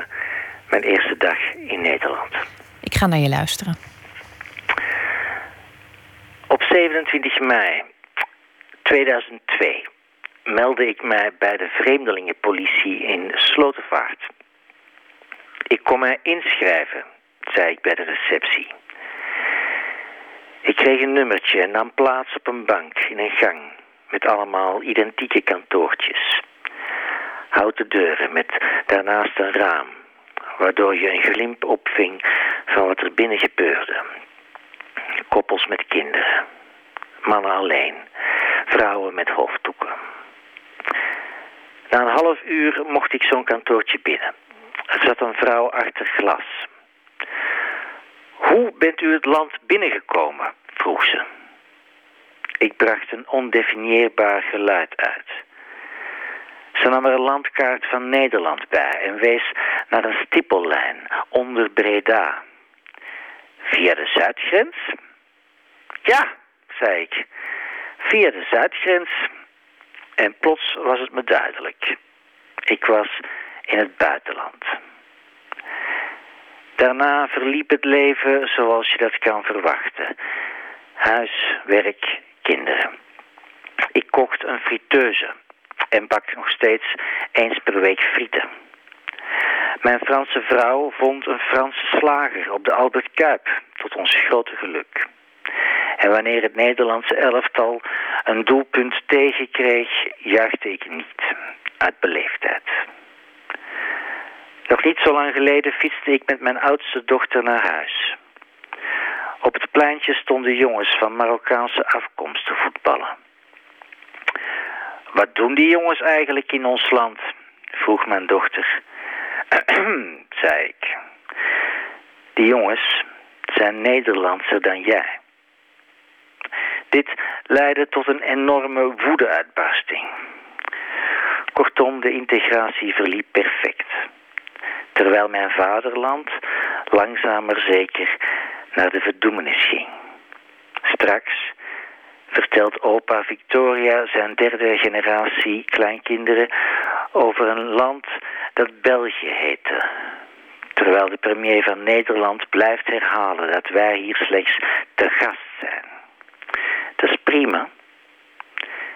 [SPEAKER 6] mijn eerste dag in Nederland.
[SPEAKER 3] Ik ga naar je luisteren.
[SPEAKER 6] Op 27 mei 2002 meldde ik mij bij de vreemdelingenpolitie in Slotervaart. Ik kon mij inschrijven, zei ik bij de receptie. Ik kreeg een nummertje en nam plaats op een bank in een gang met allemaal identieke kantoortjes. Houten deuren met daarnaast een raam, waardoor je een glimp opving van wat er binnen gebeurde. Koppels met kinderen, mannen alleen, vrouwen met hoofddoeken. Na een half uur mocht ik zo'n kantoortje binnen. Er zat een vrouw achter glas. Hoe bent u het land binnengekomen? vroeg ze. Ik bracht een ondefinieerbaar geluid uit. Ze nam er een landkaart van Nederland bij en wees naar een stippellijn onder Breda. Via de zuidgrens? Ja, zei ik. Via de zuidgrens. En plots was het me duidelijk. Ik was in het buitenland. Daarna verliep het leven zoals je dat kan verwachten. Huis, werk, kinderen. Ik kocht een friteuse en bak nog steeds eens per week frieten. Mijn Franse vrouw vond een Franse slager op de Albert Kuip, tot ons grote geluk. En wanneer het Nederlandse elftal een doelpunt tegenkreeg, juichte ik niet, uit beleefdheid. Nog niet zo lang geleden fietste ik met mijn oudste dochter naar huis. Op het pleintje stonden jongens van Marokkaanse afkomst te voetballen. Wat doen die jongens eigenlijk in ons land? vroeg mijn dochter. zei ik. Die jongens zijn Nederlandser dan jij. Dit leidde tot een enorme woedeuitbarsting. Kortom, de integratie verliep perfect terwijl mijn vaderland langzaam maar zeker naar de verdoemenis ging. Straks vertelt opa Victoria zijn derde generatie kleinkinderen over een land dat België heette. Terwijl de premier van Nederland blijft herhalen dat wij hier slechts te gast zijn. Dat is prima.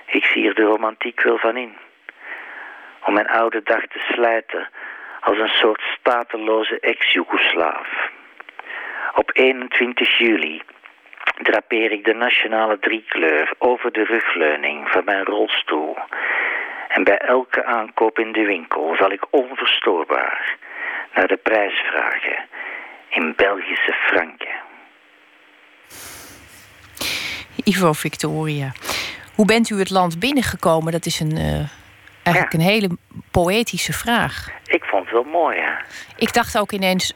[SPEAKER 6] Ik zie er de romantiek wel van in. Om mijn oude dag te slijten als een soort stateloze ex-Jugoslaaf. Op 21 juli drapeer ik de nationale driekleur over de rugleuning van mijn rolstoel. En bij elke aankoop in de winkel zal ik onverstoorbaar naar de prijs vragen in Belgische franken.
[SPEAKER 3] Ivo Victoria, hoe bent u het land binnengekomen? Dat is een, uh, eigenlijk een hele poëtische vraag.
[SPEAKER 6] Ik vond het wel mooi, ja.
[SPEAKER 3] Ik dacht ook ineens,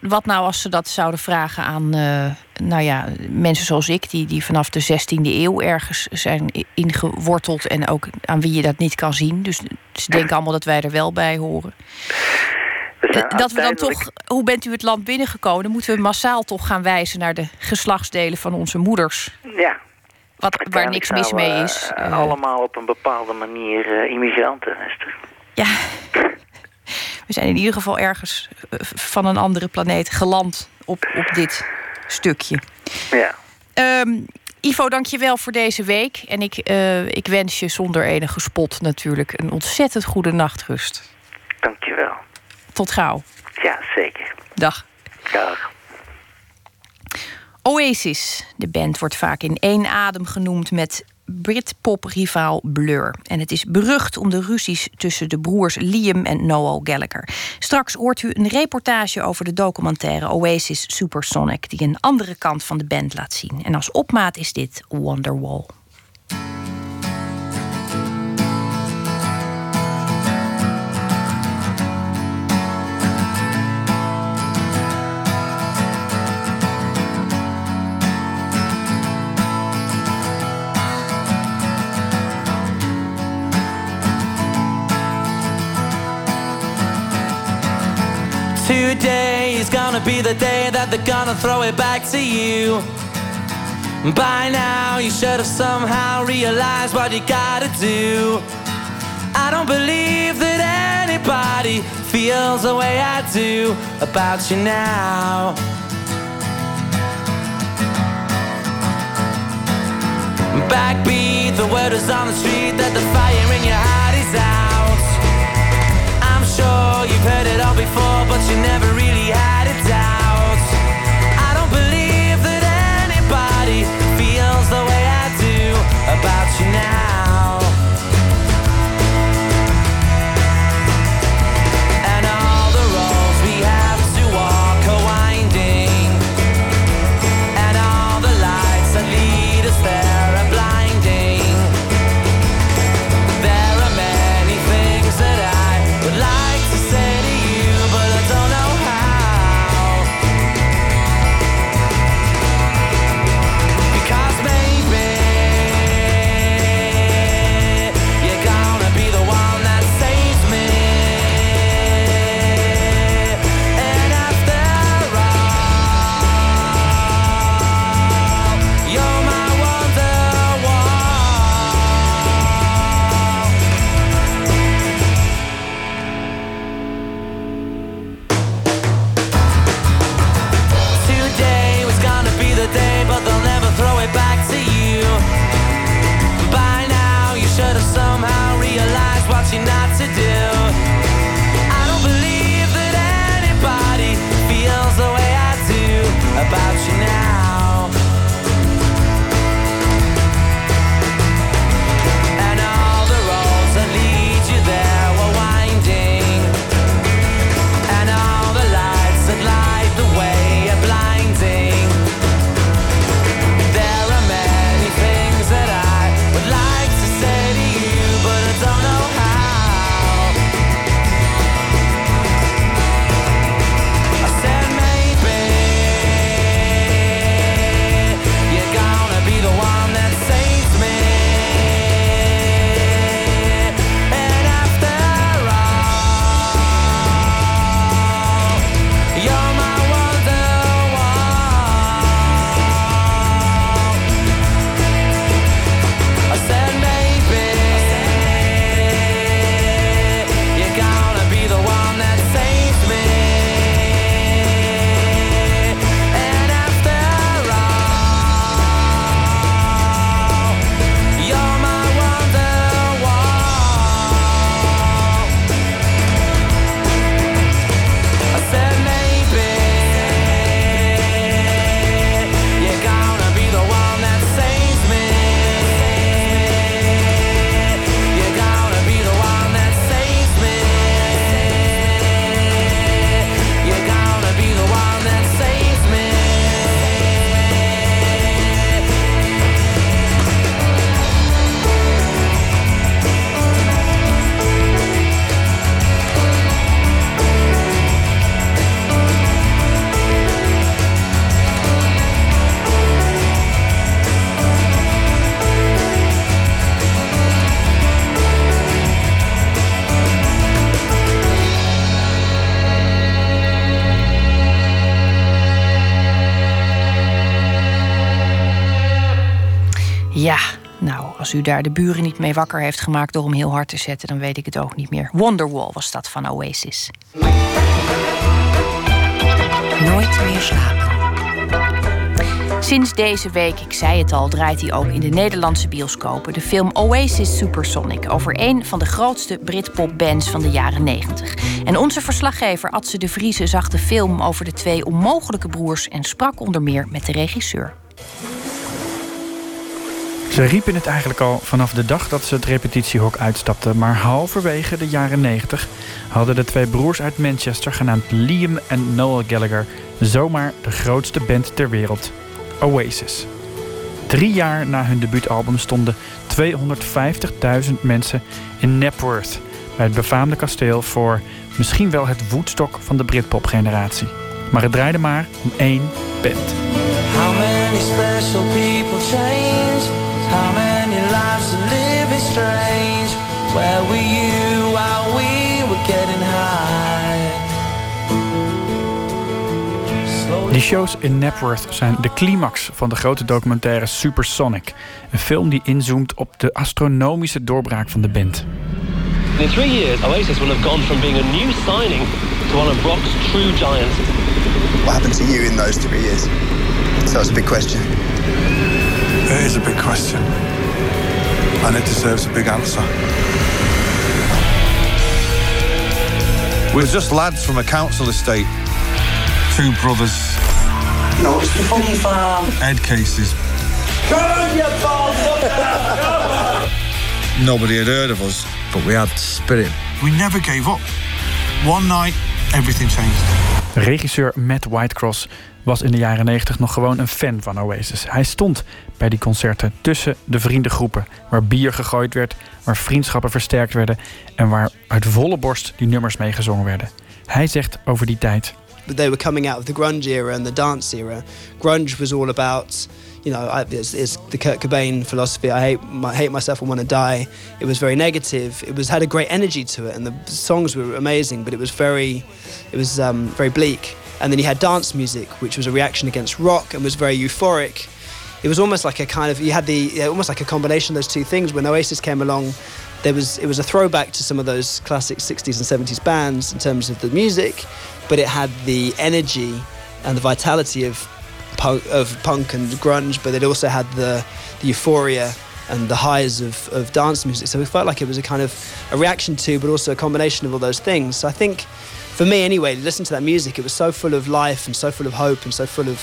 [SPEAKER 3] wat nou als ze dat zouden vragen aan uh, nou ja, mensen zoals ik, die, die vanaf de 16e eeuw ergens zijn ingeworteld en ook aan wie je dat niet kan zien. Dus ze denken allemaal dat wij er wel bij horen. Dat we dan toch, hoe bent u het land binnengekomen? Dan moeten we massaal toch gaan wijzen naar de geslachtsdelen van onze moeders.
[SPEAKER 6] Ja.
[SPEAKER 3] Wat, waar niks mis mee is.
[SPEAKER 6] Uh, allemaal op een bepaalde manier uh, immigranten, Esther.
[SPEAKER 3] Ja. We zijn in ieder geval ergens eh, van een andere planeet geland op, op dit stukje.
[SPEAKER 6] Ja.
[SPEAKER 3] Um, Ivo, dank je wel voor deze week. En ik, uh, ik wens je zonder enige spot natuurlijk een ontzettend goede nachtrust.
[SPEAKER 6] Dank je wel.
[SPEAKER 3] Tot gauw.
[SPEAKER 6] Ja, zeker.
[SPEAKER 3] Dag.
[SPEAKER 6] Dag.
[SPEAKER 3] Oasis, de band wordt vaak in één adem genoemd met Britpop-rivaal Blur. En het is berucht om de ruzies tussen de broers Liam en Noel Gallagher. Straks hoort u een reportage over de documentaire Oasis Supersonic... die een andere kant van de band laat zien. En als opmaat is dit Wonderwall.
[SPEAKER 7] Be the day that they're gonna throw it back to you. By now, you should have somehow realized what you gotta do. I don't believe that anybody feels the way I do about you now. Backbeat, the word is on the street that the fire in your heart is out. I'm sure you've heard it all before, but you never really
[SPEAKER 3] als u daar de buren niet mee wakker heeft gemaakt door hem heel hard te zetten, dan weet ik het ook niet meer. Wonderwall was dat van Oasis. Nooit meer slapen. Sinds deze week, ik zei het al, draait hij ook in de Nederlandse bioscopen. De film Oasis Supersonic over een van de grootste Britpop-bands van de jaren 90. En onze verslaggever Adse de Vriese zag de film over de twee onmogelijke broers en sprak onder meer met de regisseur.
[SPEAKER 8] Ze riepen het eigenlijk al vanaf de dag dat ze het repetitiehok uitstapten. Maar halverwege de jaren 90 hadden de twee broers uit Manchester, genaamd Liam en Noel Gallagher, zomaar de grootste band ter wereld: Oasis. Drie jaar na hun debuutalbum stonden 250.000 mensen in Knapworth, bij het befaamde kasteel voor misschien wel het Woodstock van de Britpop-generatie. Maar het draaide maar om één band.
[SPEAKER 7] How many special people change? How many lives are living strange? Where were you while we were getting high?
[SPEAKER 8] Die shows in Napworth zijn de climax van de grote documentaire Supersonic. Een film die inzoomt op de astronomische doorbraak van de band.
[SPEAKER 9] In three years, Oasis will have gone from being a new signing to one of rock's true giants.
[SPEAKER 10] What happened to you in those three years? So it's a big question.
[SPEAKER 11] It is a big question. And it deserves a big answer. We're just lads from a council estate. Two brothers.
[SPEAKER 10] No, it's the funny farm.
[SPEAKER 11] Head cases. Nobody had heard of us.
[SPEAKER 12] But we had spirit.
[SPEAKER 11] We never gave up. One night, everything changed.
[SPEAKER 8] Regisseur Matt Whitecross was in de jaren 90 nog gewoon een fan van Oasis. Hij stond bij die concerten tussen de vriendengroepen, waar bier gegooid werd, waar vriendschappen versterkt werden en waar uit volle borst die nummers meegezongen werden. Hij zegt over die tijd.
[SPEAKER 13] They were coming out of the grunge era and the dance era. Grunge was all about you know, I, it's, the Kurt Cobain philosophy. I hate, my, hate myself and want to die. It was very negative. It was had a great energy to it, and the songs were amazing. But it was very, it was um, very bleak. And then you had dance music, which was a reaction against rock and was very euphoric. It was almost like a kind of you had the almost like a combination of those two things. When Oasis came along, there was it was a throwback to some of those classic 60s and 70s bands in terms of the music, but it had the energy and the vitality of punk, of punk and grunge, but it also had the, the euphoria and the highs of, of dance music. So we felt like it was a kind of a reaction to, but also a combination of all those things. So I think, for me anyway, listen to that music, it was so full of life and so full of hope and so full of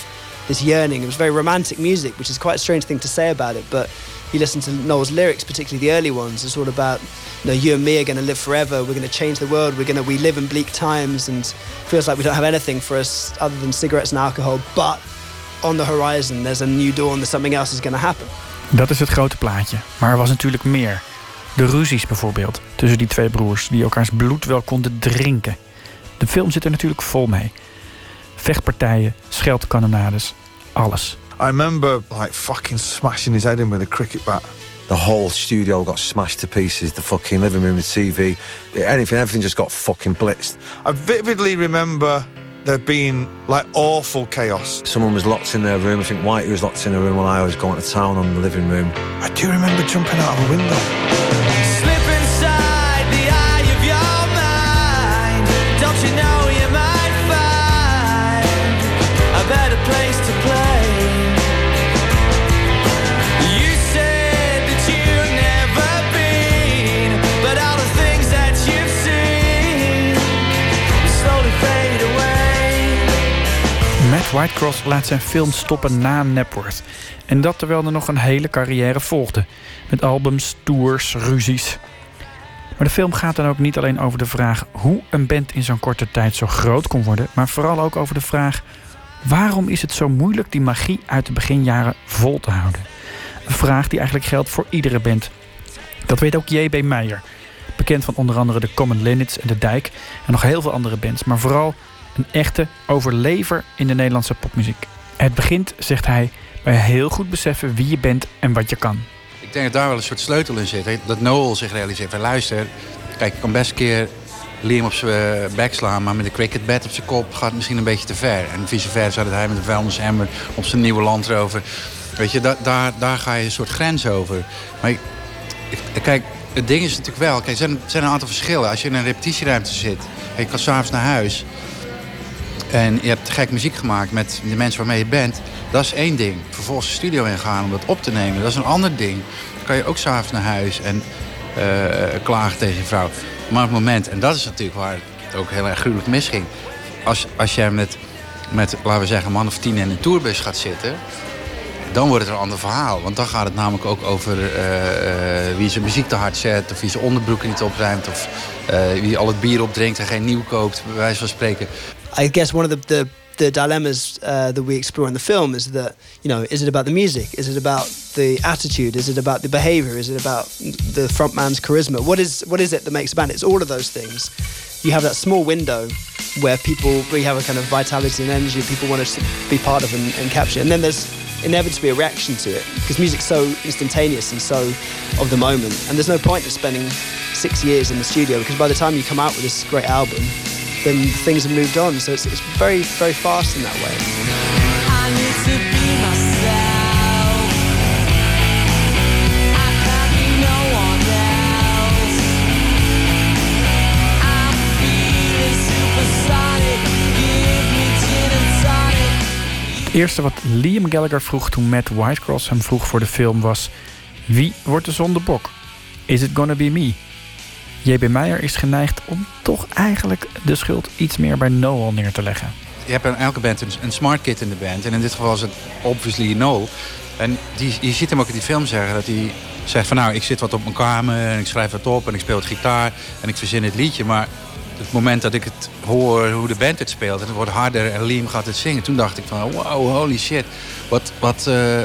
[SPEAKER 13] this yearning. It was very romantic music, which is quite a strange thing to say about it, but you listen to Noel's lyrics, particularly the early ones, it's all about you know, you and me are going to live forever. We're going to change the world. We're going to we live in bleak times, and feels like we don't have anything for us other than cigarettes and alcohol. But on the horizon, there's a new dawn, there's something else is going to happen.
[SPEAKER 8] Dat is het grote plaatje. Maar er was natuurlijk meer. De ruzies bijvoorbeeld tussen die twee broers die elkaars bloed wel konden drinken. De film zit er natuurlijk vol mee. Vechtpartijen, scheldkanonades, alles.
[SPEAKER 11] I remember like fucking smashing his head in with a cricket bat.
[SPEAKER 12] The whole studio got smashed to pieces. The fucking living room, the TV, anything, everything just got fucking blitzed.
[SPEAKER 11] I vividly remember there being like awful chaos.
[SPEAKER 12] Someone was locked in their room. I think Whitey was locked in a room while I was going to town on the living room.
[SPEAKER 11] I do remember jumping out of a window.
[SPEAKER 8] Whitecross laat zijn film stoppen na Napworth. En dat terwijl er nog een hele carrière volgde. Met albums, tours, ruzies. Maar de film gaat dan ook niet alleen over de vraag hoe een band in zo'n korte tijd zo groot kon worden, maar vooral ook over de vraag waarom is het zo moeilijk die magie uit de beginjaren vol te houden? Een vraag die eigenlijk geldt voor iedere band. Dat weet ook J.B. Meijer, bekend van onder andere de Common Linnets en de Dijk en nog heel veel andere bands, maar vooral een echte overlever in de Nederlandse popmuziek. Het begint, zegt hij, bij heel goed beseffen wie je bent en wat je kan.
[SPEAKER 14] Ik denk dat daar wel een soort sleutel in zit. Dat Noel zich realiseert van luister, kijk, ik kan best een keer Liam op zijn eh, bek slaan, maar met een cricketbed op zijn kop gaat het misschien een beetje te ver. En vice versa, dat hij met een vuilnishammer op zijn nieuwe Land Rover. Weet je, daar, daar, daar ga je een soort grens over. Maar kijk, het ding is natuurlijk wel, kijk, er zijn, zijn een aantal verschillen. Als je in een repetitieruimte zit en je gaat s'avonds naar huis en je hebt gek muziek gemaakt met de mensen waarmee je bent. Dat is één ding. Vervolgens de studio ingaan om dat op te nemen. Dat is een ander ding. Dan kan je ook s'avonds naar huis en uh, klagen tegen je vrouw. Maar op het moment, en dat is natuurlijk waar het ook heel erg gruwelijk misging. Als, als jij met, met, laten we zeggen, een man of tien in een tourbus gaat zitten... dan wordt het een ander verhaal. Want dan gaat het namelijk ook over uh, uh, wie zijn muziek te hard zet... of wie zijn onderbroeken niet opruimt... of wie al het bier opdrinkt en geen nieuw koopt, bij wijze van spreken.
[SPEAKER 13] I guess one of the, the, the dilemmas uh, that we explore in the film is that, you know, is it about the music? Is it about the attitude? Is it about the behavior? Is it about the frontman's charisma? What is, what is it that makes a band? It's all of those things. You have that small window where people, you have a kind of vitality and energy people want to be part of and, and capture. And then there's inevitably a reaction to it because music's so instantaneous and so of the moment. And there's no point in spending six years in the studio because by the time you come out with this great album, then things have moved on. So it's, it's very, very fast in that way.
[SPEAKER 8] Eerste wat Liam Gallagher vroeg toen Matt Whitecross hem vroeg voor de film was... Wie wordt de zondebok? Is it gonna be me? J.B. Meijer is geneigd om toch eigenlijk de schuld iets meer bij Noel neer te leggen.
[SPEAKER 14] Je hebt in elke band een, smart kid in de band. En in dit geval was het obviously Noel. En die, je ziet hem ook in die film zeggen dat hij zegt van nou, ik zit wat op mijn kamer en ik schrijf wat op en ik speel het gitaar en ik verzin het liedje. Maar het moment dat ik het hoor hoe de band het speelt en het wordt harder en Liam gaat het zingen, toen dacht ik van wow, holy shit, wat, wat, eh,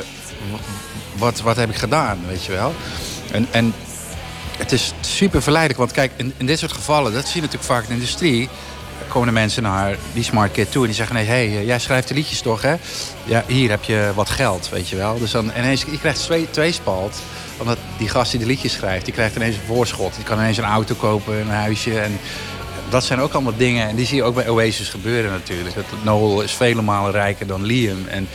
[SPEAKER 14] wat, wat heb ik gedaan, weet je wel. En, en het is super verleidelijk, want kijk, in, in dit soort gevallen, dat zie je natuurlijk vaak in de industrie, komen de mensen naar die smart kid toe en die zeggen nee, hey, eh, jij schrijft de liedjes toch, hè? Ja, hier heb je wat geld, weet je wel. Dus dan ineens, je krijgt twee, tweespalt, omdat die gast die de liedjes schrijft, die krijgt ineens een voorschot. Die kan ineens een auto kopen, een huisje en dat zijn ook allemaal dingen en die zie je ook bij Oasis gebeuren natuurlijk. Dat Noel is vele malen rijker dan Liam en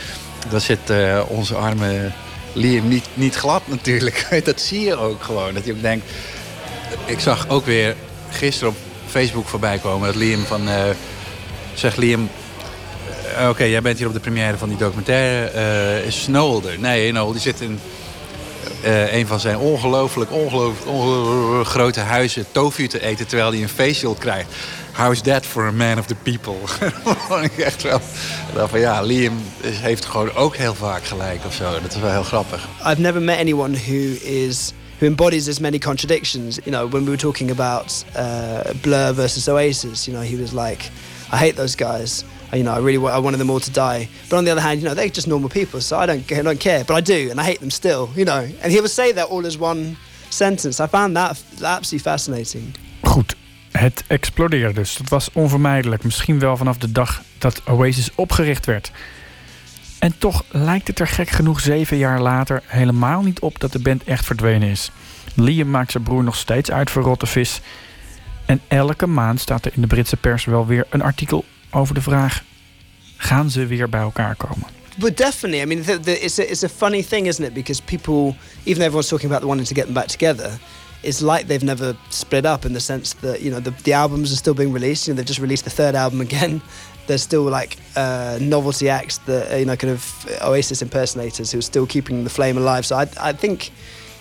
[SPEAKER 14] dat zit eh, onze arme Liam niet, niet glad natuurlijk. Dat zie je ook gewoon. Dat je ook denkt... Ik zag ook weer gisteren op Facebook voorbij komen... dat Liam van... eh zegt Liam... eh, Oké, jij bent hier op de première van die documentaire. eh, is Noel er? Nee, Noel die zit in eh, een van zijn ongelooflijk, ongelooflijk, ongelooflijk grote huizen tofu te eten... terwijl hij een facial krijgt. How is that for a man of the people? Ik echt wel... Dacht van ja, Liam heeft gewoon ook heel vaak gelijk of zo. Dat is wel heel grappig.
[SPEAKER 13] I've never met anyone who is who embodies as many contradictions. You know, when we were talking about uh, Blur versus Oasis, you know, he was like, "I hate those guys. You know, I really I wanted them all to die." But on the other hand, you know, they're just normal people, so I don't I don't care. But I do, and I hate them still. You know, and he would say that all as one sentence. I found that absolutely fascinating.
[SPEAKER 8] Het explodeerde dus. Dat was onvermijdelijk. Misschien wel vanaf de dag dat Oasis opgericht werd. En toch lijkt het er gek genoeg zeven jaar later helemaal niet op dat de band echt verdwenen is. Liam maakt zijn broer nog steeds uit voor rotte vis. En elke maand staat er in de Britse pers wel weer een artikel over de vraag: gaan ze weer bij elkaar komen?
[SPEAKER 13] But definitely, I mean, the, the, it's, a, it's a funny thing, isn't it? Because people, even everyone's talking about wanting to get them back together, it's like they've never split up in the sense that you know the, the albums are still being released. You know, they've just released the third album again. There's still like uh, novelty acts that uh, you know, kind of Oasis impersonators who are still keeping the flame alive. So I, I think,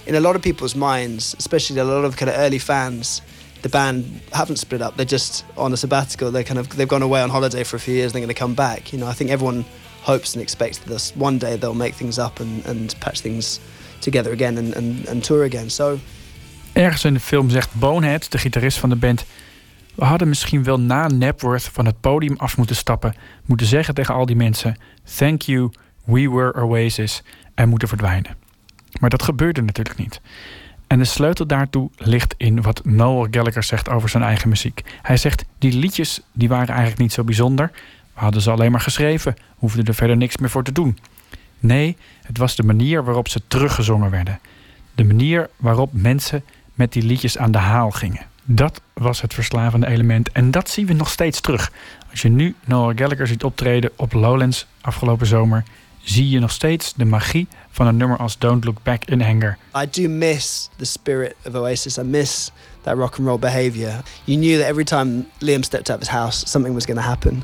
[SPEAKER 13] in a lot of people's minds, especially a lot of kind of early fans, the band haven't split up. They're just on a sabbatical. They kind of they've gone away on holiday for a few years. and They're going to come back. You know, I think everyone hopes and expects that one day they'll make things up and, and patch things together again and, and, and tour again. So
[SPEAKER 8] Ergens in de film zegt Bonehead, de gitarist van de band... we hadden misschien wel na Napworth van het podium af moeten stappen... moeten zeggen tegen al die mensen... thank you, we were Oasis... en moeten verdwijnen. Maar dat gebeurde natuurlijk niet. En de sleutel daartoe ligt in wat Noel Gallagher zegt over zijn eigen muziek. Hij zegt, die liedjes die waren eigenlijk niet zo bijzonder. We hadden ze alleen maar geschreven, hoefden er verder niks meer voor te doen. Nee, het was de manier waarop ze teruggezongen werden. De manier waarop mensen met die liedjes aan de haal gingen. Dat was het verslavende element en dat zien we nog steeds terug. Als je nu Noel Gallagher ziet optreden op Lowlands afgelopen zomer, zie je nog steeds de magie van een nummer als Don't Look Back in Anger.
[SPEAKER 13] I do miss the spirit of Oasis. I miss that rock and roll behavior. You knew that every time Liam stepped out of his house, something was going to happen.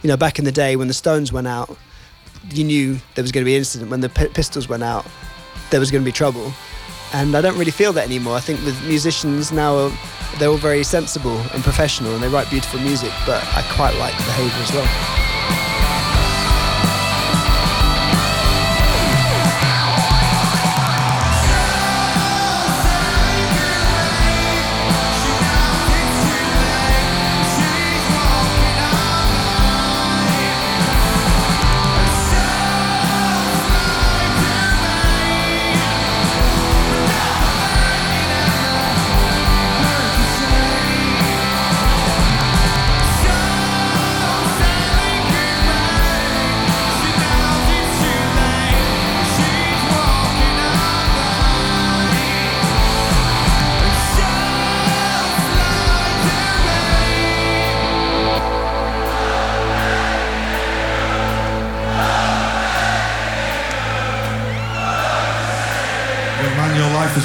[SPEAKER 13] You know, back in the day when the Stones went out, you knew there was going to be incident. When the Pistols went out, there was going to be trouble. And I don't really feel that anymore. I think with musicians now, they're all very sensible and professional, and they write beautiful music. But I quite like the behavior as well.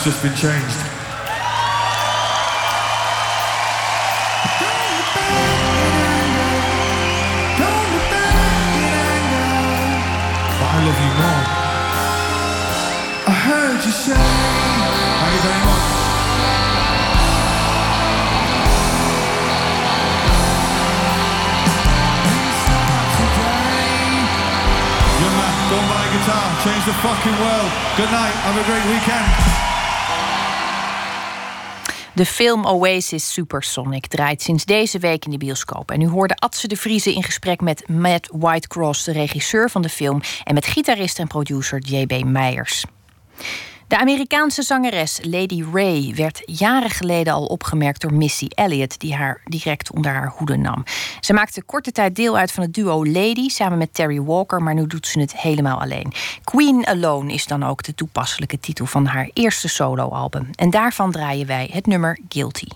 [SPEAKER 11] Just been changed. I love you more. I heard you say. You very much. Man, buy a guitar. Change the fucking world. Good night. Have a great weekend.
[SPEAKER 15] De film Oasis Supersonic draait sinds deze week in de bioscoop. En u hoorde Atze de Vrieze in gesprek met Matt Whitecross, de regisseur van de film, en met gitarist en producer J.B. Meijers. De Amerikaanse zangeres Lady Ray werd jaren geleden al opgemerkt door Missy Elliott, die haar direct onder haar hoede nam. Ze maakte korte tijd deel uit van het duo Lady samen met Terry Walker, maar nu doet ze het helemaal alleen. Queen Alone is dan ook de toepasselijke titel van haar eerste soloalbum. En daarvan draaien wij het nummer Guilty.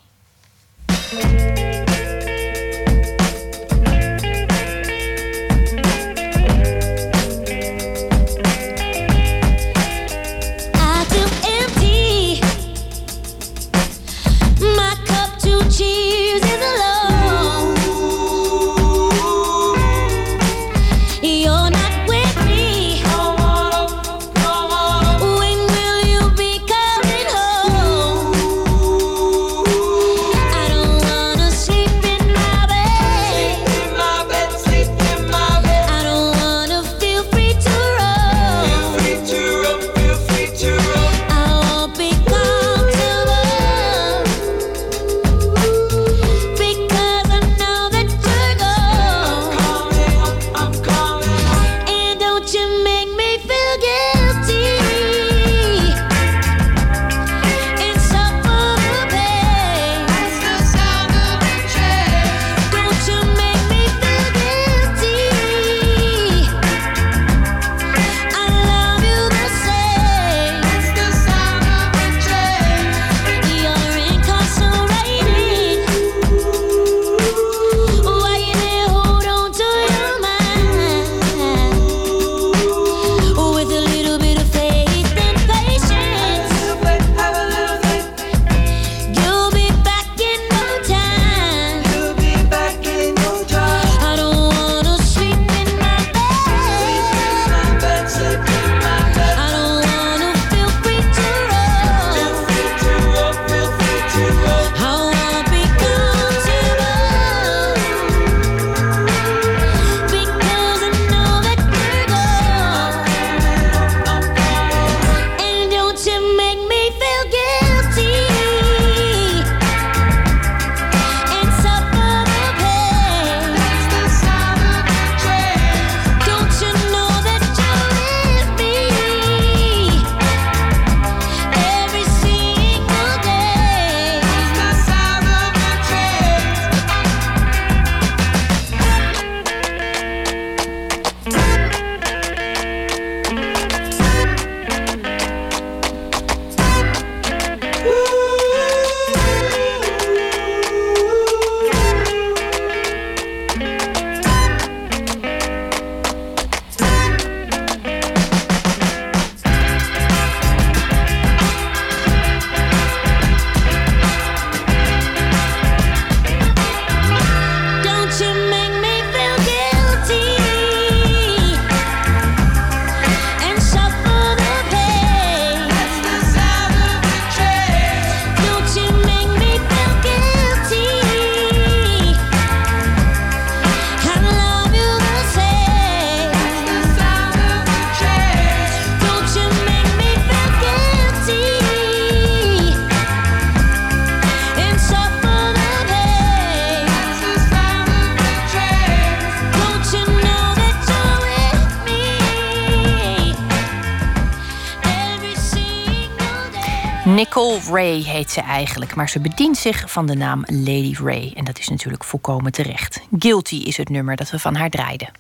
[SPEAKER 15] Nicole Ray heet ze eigenlijk, maar ze bedient zich van de naam Lady Ray. En dat is natuurlijk volkomen terecht. Guilty is het nummer dat we van haar draaiden.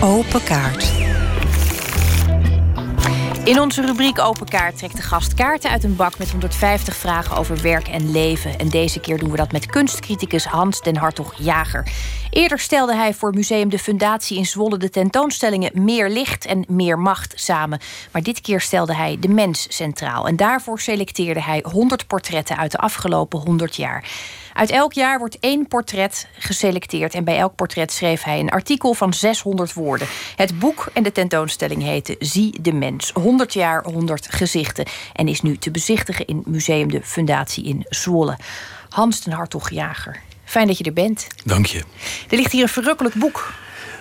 [SPEAKER 3] Open kaart. In onze rubriek Open Kaart trekt de gast kaarten uit een bak met 150 vragen over werk en leven. En deze keer doen we dat met kunstcriticus Hans den Hartog Jager. Eerder stelde hij voor Museum de Fundatie in Zwolle de tentoonstellingen Meer Licht en Meer Macht samen. Maar dit keer stelde hij de mens centraal. En daarvoor selecteerde hij 100 portretten uit de afgelopen 100 jaar. Uit elk jaar wordt één portret geselecteerd en bij elk portret schreef hij een artikel van 600 woorden. Het boek en de tentoonstelling heette Zie de Mens. 100 jaar, 100 gezichten. En is nu te bezichtigen in Museum de Fundatie in Zwolle. Hans den Hartog Jager. Fijn dat je er bent.
[SPEAKER 16] Dank je.
[SPEAKER 3] Er ligt hier een verrukkelijk boek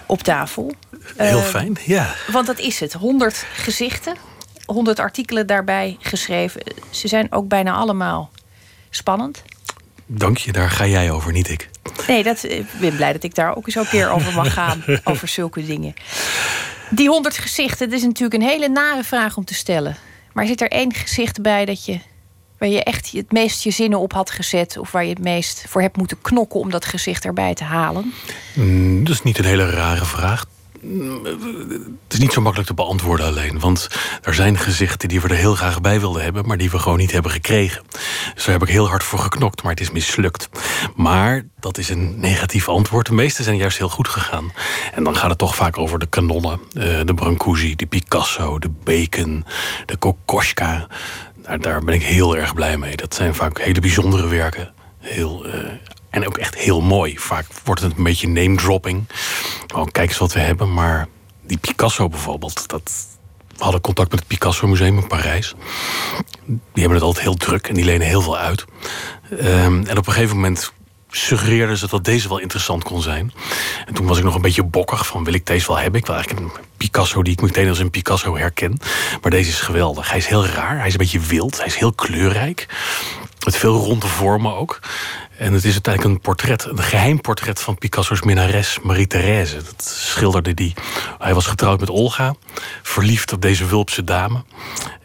[SPEAKER 3] op tafel.
[SPEAKER 16] Heel
[SPEAKER 3] Eh,
[SPEAKER 16] fijn, ja.
[SPEAKER 3] Want dat is het. 100 gezichten, 100 artikelen daarbij geschreven. Ze zijn ook bijna allemaal spannend.
[SPEAKER 16] Dank je, daar ga jij over, niet ik.
[SPEAKER 3] Nee, dat, ik ben blij dat ik daar ook eens een keer over mag gaan. over zulke dingen. Die 100 gezichten, dat is natuurlijk een hele nare vraag om te stellen. Maar zit er één gezicht bij dat je, waar je echt het meest je zinnen op had gezet? Of waar je het meest voor hebt moeten knokken om dat gezicht erbij te halen?
[SPEAKER 16] Mm, dat is niet een hele rare vraag. Het is niet zo makkelijk te beantwoorden alleen. Want er zijn gezichten die we er heel graag bij wilden hebben... maar die we gewoon niet hebben gekregen. Dus daar heb ik heel hard voor geknokt, maar het is mislukt. Maar dat is een negatief antwoord. De meeste zijn juist heel goed gegaan. En dan gaat het toch vaak over de kanonnen. eh, de Brancusi, de Picasso, de Bacon, de Kokoschka. Daar, daar ben ik heel erg blij mee. Dat zijn vaak hele bijzondere werken. Heel... eh, en ook echt heel mooi. Vaak wordt het een beetje name dropping. Oh, kijk eens wat we hebben. Maar die Picasso bijvoorbeeld. Dat, we hadden contact met het Picasso Museum in Parijs. Die hebben het altijd heel druk en die lenen heel veel uit. Ehm, en op een gegeven moment suggereerden ze dat deze wel interessant kon zijn. En toen was ik nog een beetje bokkig van wil ik deze wel hebben? Ik wil eigenlijk een Picasso die ik meteen als een Picasso herken. Maar deze is geweldig. Hij is heel raar. Hij is een beetje wild. Hij is heel kleurrijk. Met veel ronde vormen ook. En het is uiteindelijk een portret, een geheim portret van Picasso's minnares Marie-Thérèse. Dat schilderde die. Hij was getrouwd met Olga, verliefd op deze Wulpse dame.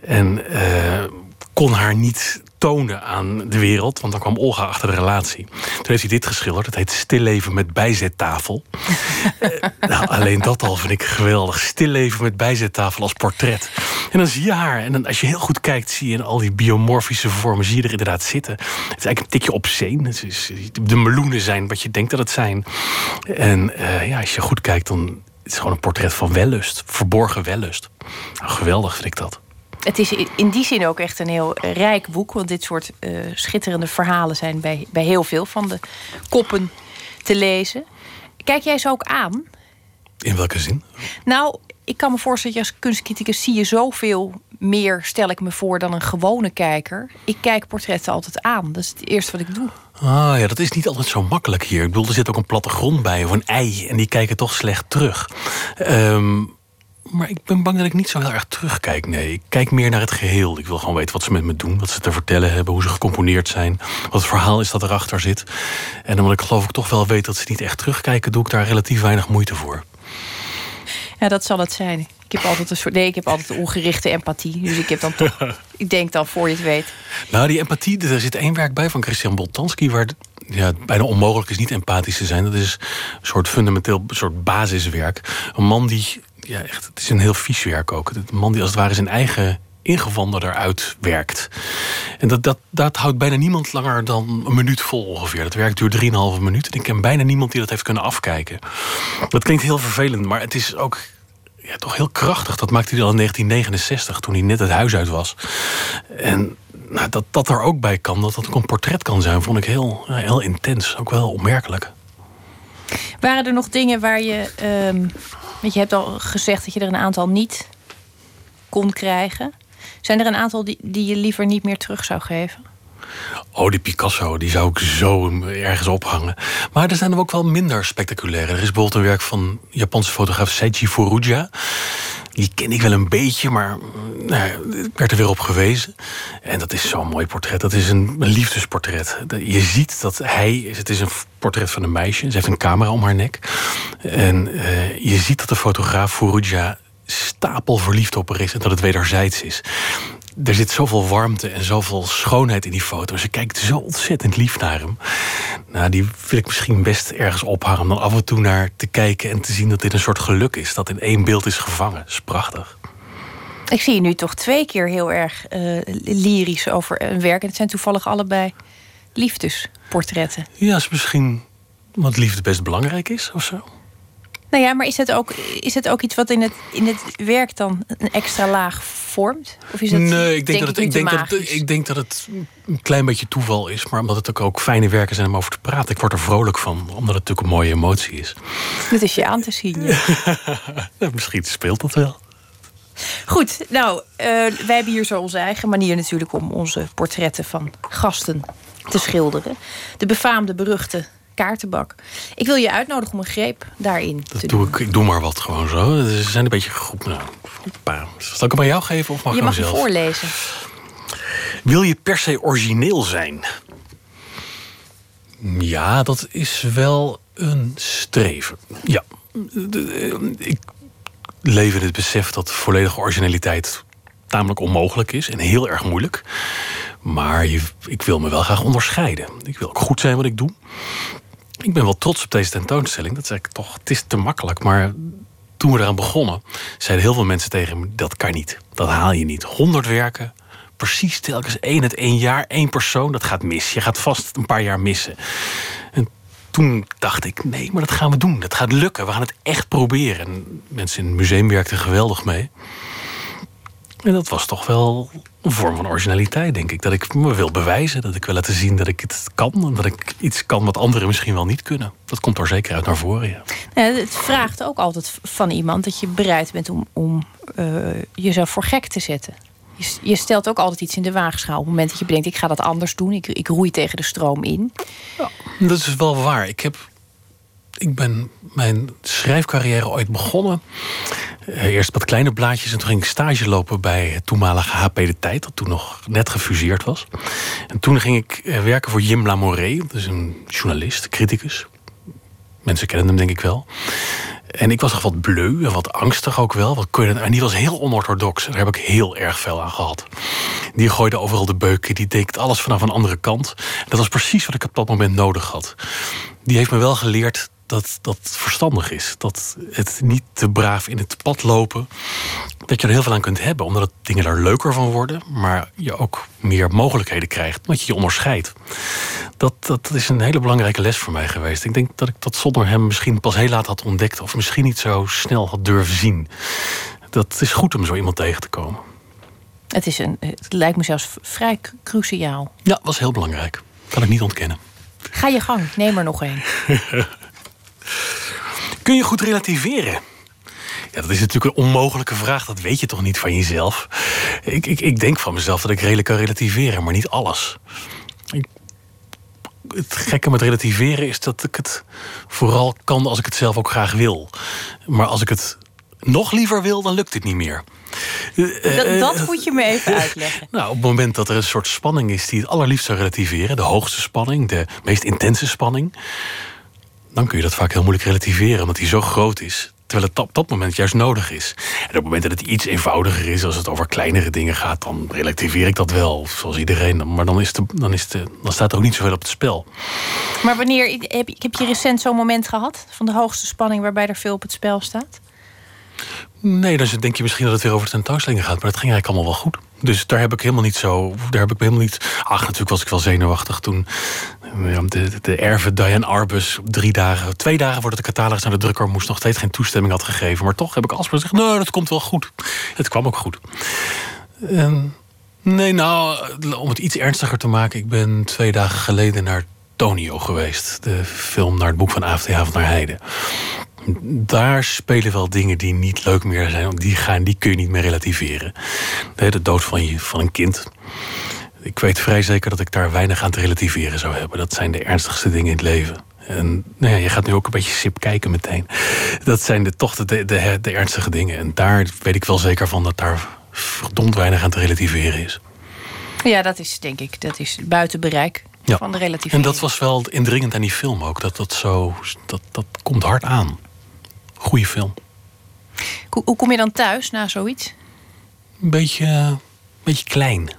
[SPEAKER 16] En eh, kon haar niet tonen aan de wereld, want dan kwam Olga achter de relatie. Toen heeft hij dit geschilderd. Het heet Stilleven met bijzettafel. Eh, nou, alleen dat al vind ik geweldig. Stilleven met bijzettafel als portret. En dan zie je haar. En dan, als je heel goed kijkt, zie je in al die biomorfische vormen... zie je er inderdaad zitten. Het is eigenlijk een tikje obscene. Het is, de meloenen zijn wat je denkt dat het zijn. En eh, ja, als je goed kijkt, dan het is het gewoon een portret van wellust. Verborgen wellust. Nou, geweldig vind ik dat.
[SPEAKER 3] Het is in- die zin ook echt een heel rijk boek. Want dit soort eh, schitterende verhalen zijn bij, bij heel veel van de koppen te lezen. Kijk jij ze ook aan?
[SPEAKER 16] In welke zin?
[SPEAKER 3] Nou, ik kan me voorstellen dat je als kunstcriticus zie je zoveel meer, stel ik me voor, dan een gewone kijker. Ik kijk portretten altijd aan. Dat is het eerste wat ik doe.
[SPEAKER 16] Ah ja, dat is niet altijd zo makkelijk hier. Ik bedoel, er zit ook een plattegrond bij of een ei. En die kijken toch slecht terug. Ehm, maar ik ben bang dat ik niet zo heel erg terugkijk. Nee, ik kijk meer naar het geheel. Ik wil gewoon weten wat ze met me doen, wat ze te vertellen hebben, hoe ze gecomponeerd zijn, wat het verhaal is dat erachter zit. En omdat ik geloof ik toch wel weet dat ze niet echt terugkijken, doe ik daar relatief weinig moeite voor.
[SPEAKER 3] Ja, dat zal het zijn. Ik heb altijd een soort. Nee, ik heb altijd ongerichte empathie. Dus ik heb dan toch. ik denk dan voor je het weet.
[SPEAKER 16] Nou, die empathie, er zit één werk bij van Christian Boltanski... waar het ja, bijna onmogelijk is niet empathisch te zijn. Dat is een soort fundamenteel een soort basiswerk. Een man die, ja, echt, het is een heel vies werk ook. Een man die als het ware zijn eigen ingewanden eruit werkt. En dat, dat, dat houdt bijna niemand langer dan een minuut vol ongeveer. Dat werk duurt 3,5 minuut. En ik ken bijna niemand die dat heeft kunnen afkijken. Dat klinkt heel vervelend, maar het is ook ja, toch heel krachtig. Dat maakte hij al in 1969, toen hij net het huis uit was. En nou, dat dat er ook bij kan, dat dat ook een portret kan zijn, vond ik heel, heel intens. Ook wel opmerkelijk.
[SPEAKER 3] Waren er nog dingen waar je. ehm want je hebt al gezegd dat je er een aantal niet kon krijgen. Zijn er een aantal die, die je liever niet meer terug zou geven?
[SPEAKER 16] Oh, die Picasso, die zou ik zo ergens ophangen. Maar er zijn er ook wel minder spectaculaire. Er is bijvoorbeeld een werk van Japanse fotograaf Seiji Furuja. Die ken ik wel een beetje, maar mm, nou, ik werd er weer op gewezen. En dat is zo'n mooi portret. Dat is een, een liefdesportret. De- Je ziet dat hij... is- Het is een portret van een meisje. Ze heeft een camera om haar nek. En eh, je ziet dat de fotograaf Furuja stapel verliefd op haar is... en dat het wederzijds is. Er zit zoveel warmte en zoveel schoonheid in die foto. Ze kijkt zo ontzettend lief naar hem. Nou, die wil ik misschien best ergens ophangen... om dan af en toe naar te kijken en te zien dat dit een soort geluk is. Dat in één beeld is gevangen. Dat is prachtig.
[SPEAKER 3] Ik zie je nu toch twee keer heel erg eh, lyrisch over een werk. En het zijn toevallig allebei liefdesportretten.
[SPEAKER 16] Ja, is misschien wat liefde best belangrijk is of zo.
[SPEAKER 3] Nou ja, maar is het ook, is het ook iets wat in het, in het werk dan een extra laag vormt? Of is het,
[SPEAKER 16] nee, ik denk, dat het, ik, denk dat het, ik denk dat het een klein beetje toeval is. Maar omdat het ook, ook fijne werken zijn om over te praten. Ik word er vrolijk van, omdat het natuurlijk een mooie emotie is.
[SPEAKER 3] Dat is je aan te zien. ja.
[SPEAKER 16] Ja, misschien speelt dat wel.
[SPEAKER 3] Goed, nou, eh, wij hebben hier zo onze eigen manier natuurlijk om onze portretten van gasten te schilderen. De befaamde, beruchte kaartenbak. Ik wil je uitnodigen om een greep daarin te
[SPEAKER 16] Dat
[SPEAKER 3] doen.
[SPEAKER 16] doe ik, ik doe maar wat gewoon zo. Ze zijn een beetje groep. Nou, paar. Zal ik hem aan jou geven of mag
[SPEAKER 3] je
[SPEAKER 16] ik
[SPEAKER 3] mag
[SPEAKER 16] zelf?
[SPEAKER 3] voorlezen.
[SPEAKER 16] Wil je per se origineel zijn? Ja, dat is wel een streven. Ja. Eh, Ik leef in het besef dat volledige originaliteit tamelijk onmogelijk is en heel erg moeilijk. Maar je, ik wil me wel graag onderscheiden. Ik wil ook goed zijn wat ik doe. Ik ben wel trots op deze tentoonstelling. Dat zeg ik toch, het is te makkelijk. Maar toen we eraan begonnen, zeiden heel veel mensen tegen me: dat kan niet. Dat haal je niet. 100 werken, precies telkens één het één jaar, één persoon, dat gaat mis. Je gaat vast een paar jaar missen. En toen dacht ik: nee, maar dat gaan we doen. Dat gaat lukken. We gaan het echt proberen. En mensen in het museum werkten geweldig mee. En dat was toch wel een vorm van originaliteit, denk ik. Dat ik me wil bewijzen, dat ik wil laten zien dat ik het kan. En dat ik iets kan wat anderen misschien wel niet kunnen. Dat komt er zeker uit naar voren, ja.
[SPEAKER 3] Nou, het vraagt ook altijd van iemand dat je bereid bent om, om eh, jezelf voor gek te zetten. Je, je stelt ook altijd iets in de waagschaal. Op het moment dat je bedenkt, ik ga dat anders doen. Ik, ik roei tegen de stroom in.
[SPEAKER 16] Dat is wel waar. Ik, heb, ik ben mijn schrijfcarrière ooit begonnen. Eh, Eerst wat kleine blaadjes en toen ging ik stage lopen bij het toenmalige HP De Tijd, dat toen nog net gefuseerd was. En toen ging ik eh, werken voor Jim Lamoré, dat is een journalist, criticus. Mensen kennen hem denk ik wel. En ik was nog wat bleu en wat angstig ook wel. Wat en die was heel onorthodox. Daar heb ik heel erg veel aan gehad. Die gooide overal de beuken. Die deed alles vanaf een andere kant. Dat was precies wat ik op dat moment nodig had. Die heeft me wel geleerd dat dat verstandig is. Dat het niet te braaf in het pad lopen. Dat je er heel veel aan kunt hebben. Omdat dingen er leuker van worden. Maar je ook meer mogelijkheden krijgt. Omdat je je onderscheidt. Dat, dat is een hele belangrijke les voor mij geweest. Ik denk dat ik dat zonder hem misschien pas heel laat had ontdekt. Of misschien niet zo snel had durven zien. Dat is goed om zo iemand tegen te komen.
[SPEAKER 3] Het, is een, het lijkt me zelfs vrij cru- cruciaal.
[SPEAKER 16] Ja, was heel belangrijk. Kan ik niet ontkennen.
[SPEAKER 3] Ga je gang, neem er nog een.
[SPEAKER 16] Kun je goed relativeren? Ja, dat is natuurlijk een onmogelijke vraag. Dat weet je toch niet van jezelf? Ik, ik, ik denk van mezelf dat ik redelijk kan relativeren, maar niet alles. Ik- het gekke met relativeren is dat ik het vooral kan als ik het zelf ook graag wil. Maar als ik het nog liever wil, dan lukt het niet meer.
[SPEAKER 3] Dat,
[SPEAKER 16] eh,
[SPEAKER 3] dat moet je me even uitleggen.
[SPEAKER 16] nou, op het moment dat er een soort spanning is die het allerliefst zou relativeren, de hoogste spanning, de meest intense spanning, dan kun je dat vaak heel moeilijk relativeren, omdat die zo groot is. Terwijl het op dat moment juist nodig is. En op het moment dat het iets eenvoudiger is, als het over kleinere dingen gaat, dan relativeer ik dat wel, zoals iedereen. Maar dan, is de, dan, is de, dan staat er ook niet zoveel op het spel.
[SPEAKER 3] Maar wanneer heb, je- heb je recent zo'n moment gehad van de hoogste spanning waarbij er veel op het spel staat?
[SPEAKER 16] Nee, dan denk je misschien dat het weer over tentoonstellingen gaat, maar dat ging eigenlijk allemaal wel goed. Dus daar heb ik helemaal niet zo. Daar heb ik helemaal niet. Ach, natuurlijk was ik wel zenuwachtig toen. De, de, erve Diane Arbus drie dagen, twee dagen voordat de catalogus naar de drukker moest, nog steeds geen toestemming had gegeven. Maar toch heb ik alsmaar gezegd: nou, dat komt wel goed. Het kwam ook goed. En, nee, nou, om het iets ernstiger te maken, ik ben twee dagen geleden naar Tonio geweest. De film naar het boek van AFT van naar Heide. Daar spelen wel dingen die niet leuk meer zijn. Die, gaan, die kun je niet meer relativeren. De dood van, je, van een kind. Ik weet vrij zeker dat ik daar weinig aan te relativeren zou hebben. Dat zijn de ernstigste dingen in het leven. En nou ja, je gaat nu ook een beetje sip kijken meteen. Dat zijn de, toch de, de, de, de ernstige dingen. En daar weet ik wel zeker van dat daar verdomd weinig aan te relativeren is.
[SPEAKER 3] Ja, dat is denk ik dat is buiten bereik
[SPEAKER 16] Ja.
[SPEAKER 3] van de relatieve.
[SPEAKER 16] En dat was wel indringend aan die film ook. Dat, dat, zo, dat, dat komt hard aan. Goeie film.
[SPEAKER 3] Hoe, hoe kom je dan thuis na zoiets?
[SPEAKER 16] Een beetje, een beetje klein.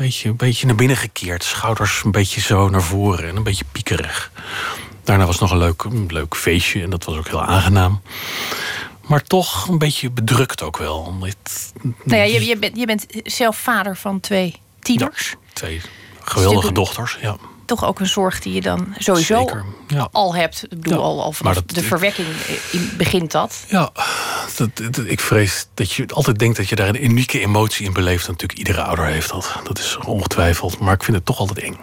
[SPEAKER 16] Een beetje, een beetje naar binnen gekeerd. Schouders een beetje zo naar voren en een beetje piekerig. Daarna was nog een leuk, een leuk feestje en dat was ook heel aangenaam. Maar toch een beetje bedrukt ook wel. Dit-
[SPEAKER 3] Nou ja, je, je, bent, je bent zelf vader van twee tieners.
[SPEAKER 16] Twee geweldige dochters, ja.
[SPEAKER 3] Toch ook een zorg die je dan sowieso
[SPEAKER 16] Zeker, ja.
[SPEAKER 3] al hebt. Ik bedoel,
[SPEAKER 16] Ja,
[SPEAKER 3] al, al vanaf
[SPEAKER 16] maar dat-
[SPEAKER 3] de verwekking in- begint dat.
[SPEAKER 16] Ja, dat, dat- ik vrees dat je altijd denkt dat je daar een unieke emotie in beleeft. Natuurlijk, iedere ouder heeft dat. Dat is ongetwijfeld. Maar ik vind het toch altijd eng.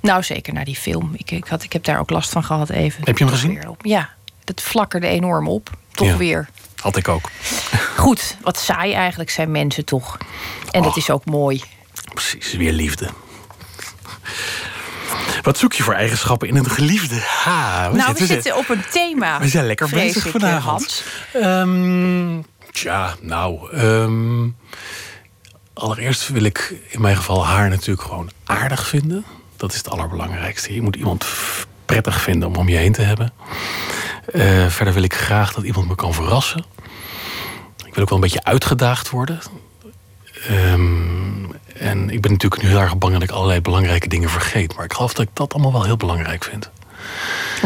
[SPEAKER 3] Nou, zeker naar die film. Ik, ik, had, ik heb daar ook last van gehad even.
[SPEAKER 16] Heb je hem gezien?
[SPEAKER 3] weer op. Ja, dat flakkerde enorm op. Toch
[SPEAKER 16] Ja.
[SPEAKER 3] weer.
[SPEAKER 16] Had ik ook.
[SPEAKER 3] Goed, wat saai eigenlijk zijn mensen toch. En dat is ook mooi.
[SPEAKER 16] Precies, weer liefde. Wat zoek je voor eigenschappen in een geliefde? Ha,
[SPEAKER 3] nou, we zitten op een thema.
[SPEAKER 16] We zijn lekker bezig vanavond. Ehm, tja, nou. ehm, allereerst wil ik in mijn geval haar natuurlijk gewoon aardig vinden. Dat is het allerbelangrijkste. Je moet iemand prettig vinden om om je heen te hebben. Eh, verder wil ik graag dat iemand me kan verrassen. Ik wil ook wel een beetje uitgedaagd worden. Ehm, en ik ben natuurlijk nu heel erg bang dat ik allerlei belangrijke dingen vergeet. Maar ik geloof dat ik dat allemaal wel heel belangrijk vind.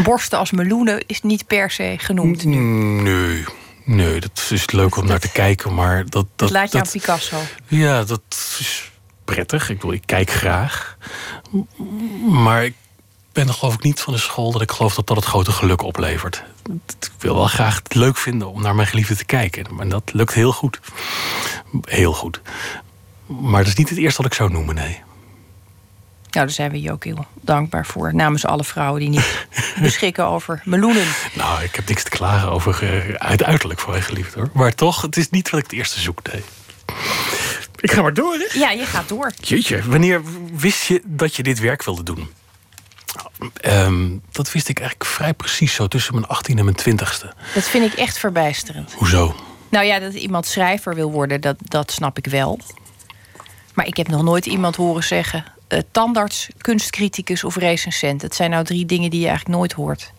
[SPEAKER 3] Borsten als meloenen is niet per se genoemd.
[SPEAKER 16] Mm, Nee, nee, dat is leuk om naar te kijken, maar dat...
[SPEAKER 3] Dat,
[SPEAKER 16] dat
[SPEAKER 3] laat je aan
[SPEAKER 16] dat-
[SPEAKER 3] Picasso.
[SPEAKER 16] Ja, dat is prettig. Ik bedoel, ik kijk graag. Maar ik ben geloof ik niet van de school dat ik geloof dat dat het grote geluk oplevert. Ik wil wel graag het leuk vinden om naar mijn geliefde te kijken. En dat lukt heel goed. Heel goed. Maar dat is niet het eerste wat ik zou noemen, nee.
[SPEAKER 3] Nou, daar zijn we je ook heel dankbaar voor. Namens alle vrouwen die niet beschikken over meloenen.
[SPEAKER 16] Nou, ik heb niks te klagen over eh, het uiterlijk van mijn geliefde hoor. Maar toch, het is niet wat ik het eerste zoek, nee. Ik ga maar door, hè?
[SPEAKER 3] Ja, je gaat door.
[SPEAKER 16] Jeetje, wanneer wist je dat je dit werk wilde doen? Ehm, dat wist ik eigenlijk vrij precies zo tussen mijn 18 en mijn 20ste.
[SPEAKER 3] Dat vind ik echt verbijsterend.
[SPEAKER 16] Hoezo?
[SPEAKER 3] Nou ja, dat iemand schrijver wil worden, dat, dat snap ik wel. Maar ik heb nog nooit iemand horen zeggen... eh, tandarts, kunstcriticus of recensent. Dat zijn nou drie dingen die je eigenlijk nooit hoort.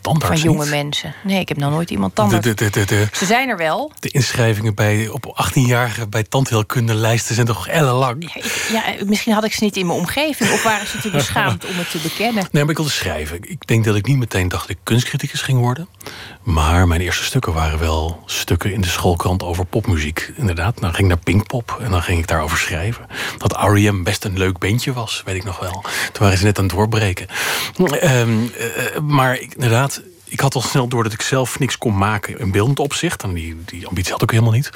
[SPEAKER 16] Tandarts
[SPEAKER 3] van jonge
[SPEAKER 16] niet?
[SPEAKER 3] mensen. Nee, ik heb nog nooit iemand tandarts.
[SPEAKER 16] de, de, de, de,
[SPEAKER 3] Ze zijn er wel.
[SPEAKER 16] de inschrijvingen bij, op 18-jarigen bij tandheelkundelijsten zijn toch ellenlang?
[SPEAKER 3] Ja, misschien had ik ze niet in mijn omgeving. Of waren ze te beschaamd om het te bekennen.
[SPEAKER 16] Nee, maar ik wilde schrijven. Ik denk dat ik niet meteen dacht dat ik kunstcriticus ging worden. Maar mijn eerste stukken waren wel stukken in de schoolkrant over popmuziek. Inderdaad, dan ging ik naar Pinkpop en dan ging ik daarover schrijven. Dat R.E.M. best een leuk bandje was, weet ik nog wel. Toen waren ze net aan het doorbreken. Eh, maar ik- inderdaad, ik had al snel door dat ik zelf niks kon maken in beeldend opzicht. En die, die ambitie had ik helemaal niet.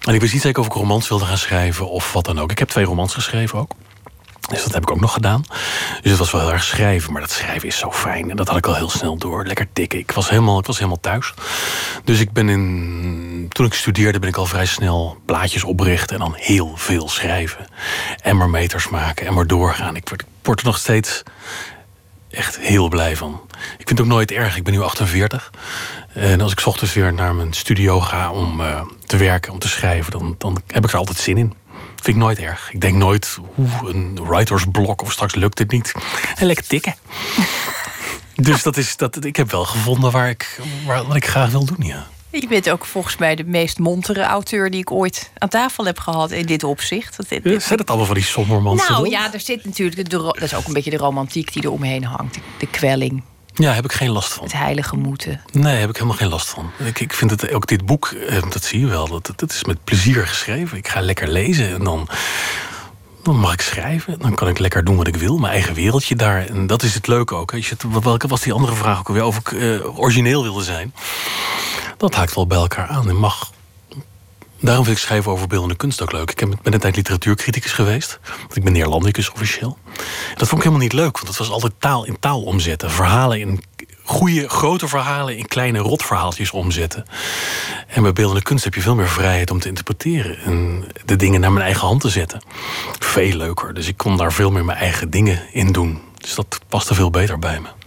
[SPEAKER 16] En ik wist niet zeker of ik romans wilde gaan schrijven of wat dan ook. Ik heb twee romans geschreven ook. Dus dat heb ik ook nog gedaan. Dus het was wel heel erg schrijven. Maar dat schrijven is zo fijn. En dat had ik al heel snel door. Lekker tikken. Ik was helemaal, ik was helemaal thuis. Dus ik ben in... Toen ik studeerde ben ik al vrij snel blaadjes oprichten. En dan heel veel schrijven. En maar meters maken. En maar doorgaan. Ik word, ik word er nog steeds echt heel blij van. Ik vind het ook nooit erg. Ik ben nu 48. En als ik 's ochtends weer naar mijn studio ga om eh, te werken, om te schrijven, dan, dan heb ik er altijd zin in. Vind ik nooit erg. Ik denk nooit, oeh, een writersblok of straks lukt het niet. En lekker tikken. dus dat is, dat, ik heb wel gevonden waar ik, waar, wat ik graag wil doen, ja.
[SPEAKER 3] Je bent ook volgens mij de meest montere auteur die ik ooit aan tafel heb gehad in dit opzicht. Dat, dit-
[SPEAKER 16] Ja, Zijn het allemaal van die sombermansen?
[SPEAKER 3] nou ja, er zit natuurlijk de, dat is ook een beetje de romantiek die er omheen hangt. De, kwelling,
[SPEAKER 16] Ja, heb ik geen last van.
[SPEAKER 3] het heilige moeten.
[SPEAKER 16] Nee, heb ik helemaal geen last van. Ik, ik vind het ook dit boek, eh, dat zie je wel, dat, dat is met plezier geschreven. Ik ga lekker lezen en dan, dan mag ik schrijven. Dan kan ik lekker doen wat ik wil, mijn eigen wereldje daar. En dat is het leuke ook. Als je het, welke was die andere vraag ook alweer? Of ik eh, origineel wilde zijn. Dat haakt wel bij elkaar aan en mag. Daarom vind ik schrijven over beeldende kunst ook leuk. Ik ben een tijd literatuurcriticus geweest. Want ik ben Neerlandicus officieel. Dat vond ik helemaal niet leuk, want het was altijd taal in taal omzetten. Verhalen in goede, grote verhalen in kleine rotverhaaltjes omzetten. En bij beeldende kunst heb je veel meer vrijheid om te interpreteren. En de dingen naar mijn eigen hand te zetten. Veel leuker. Dus ik kon daar veel meer mijn eigen dingen in doen. Dus dat paste veel beter bij me.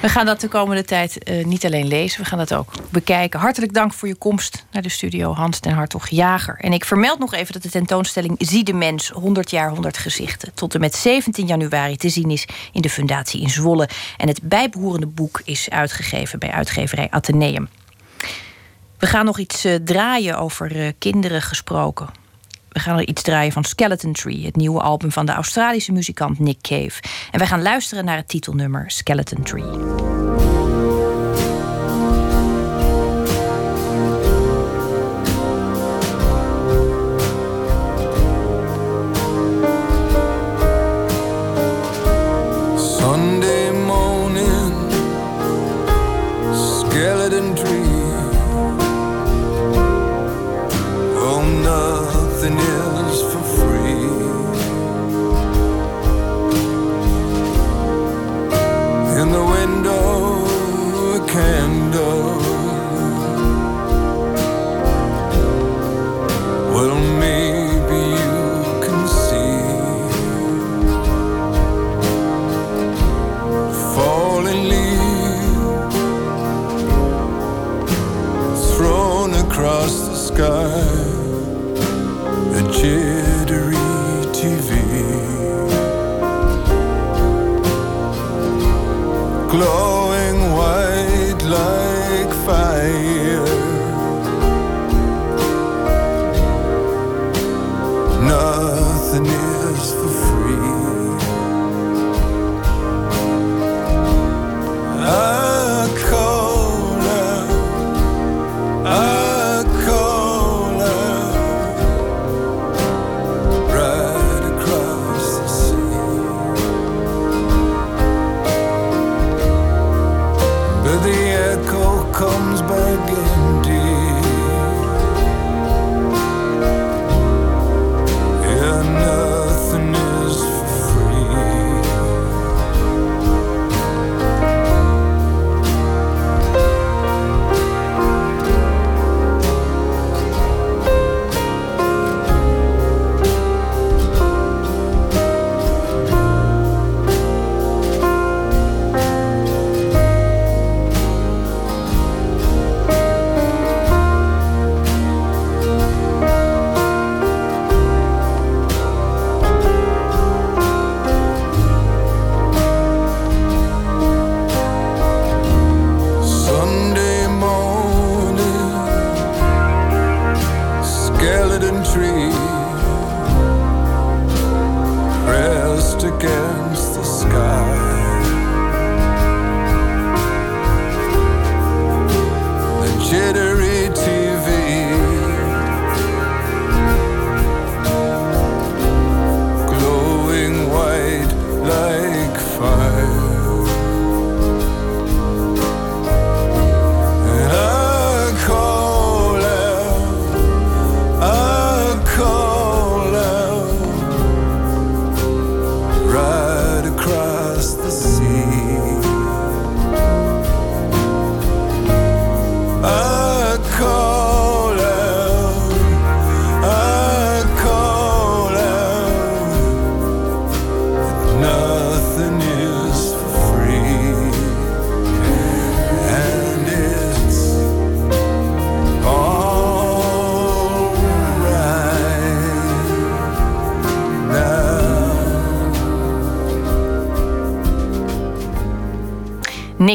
[SPEAKER 3] We gaan dat de komende tijd eh, niet alleen lezen, we gaan dat ook bekijken. Hartelijk dank voor je komst naar de studio, Hans ten Hartog Jager. En ik vermeld nog even dat de tentoonstelling Zie de Mens 100 jaar 100 gezichten tot en met 17 januari te zien is in de Fundatie in Zwolle. En het bijbehorende boek is uitgegeven bij uitgeverij Atheneum. We gaan nog iets eh, draaien over eh, kinderen gesproken. We gaan er iets draaien van Skeleton Tree, het nieuwe album van de Australische muzikant Nick Cave. En wij gaan luisteren naar het titelnummer Skeleton Tree.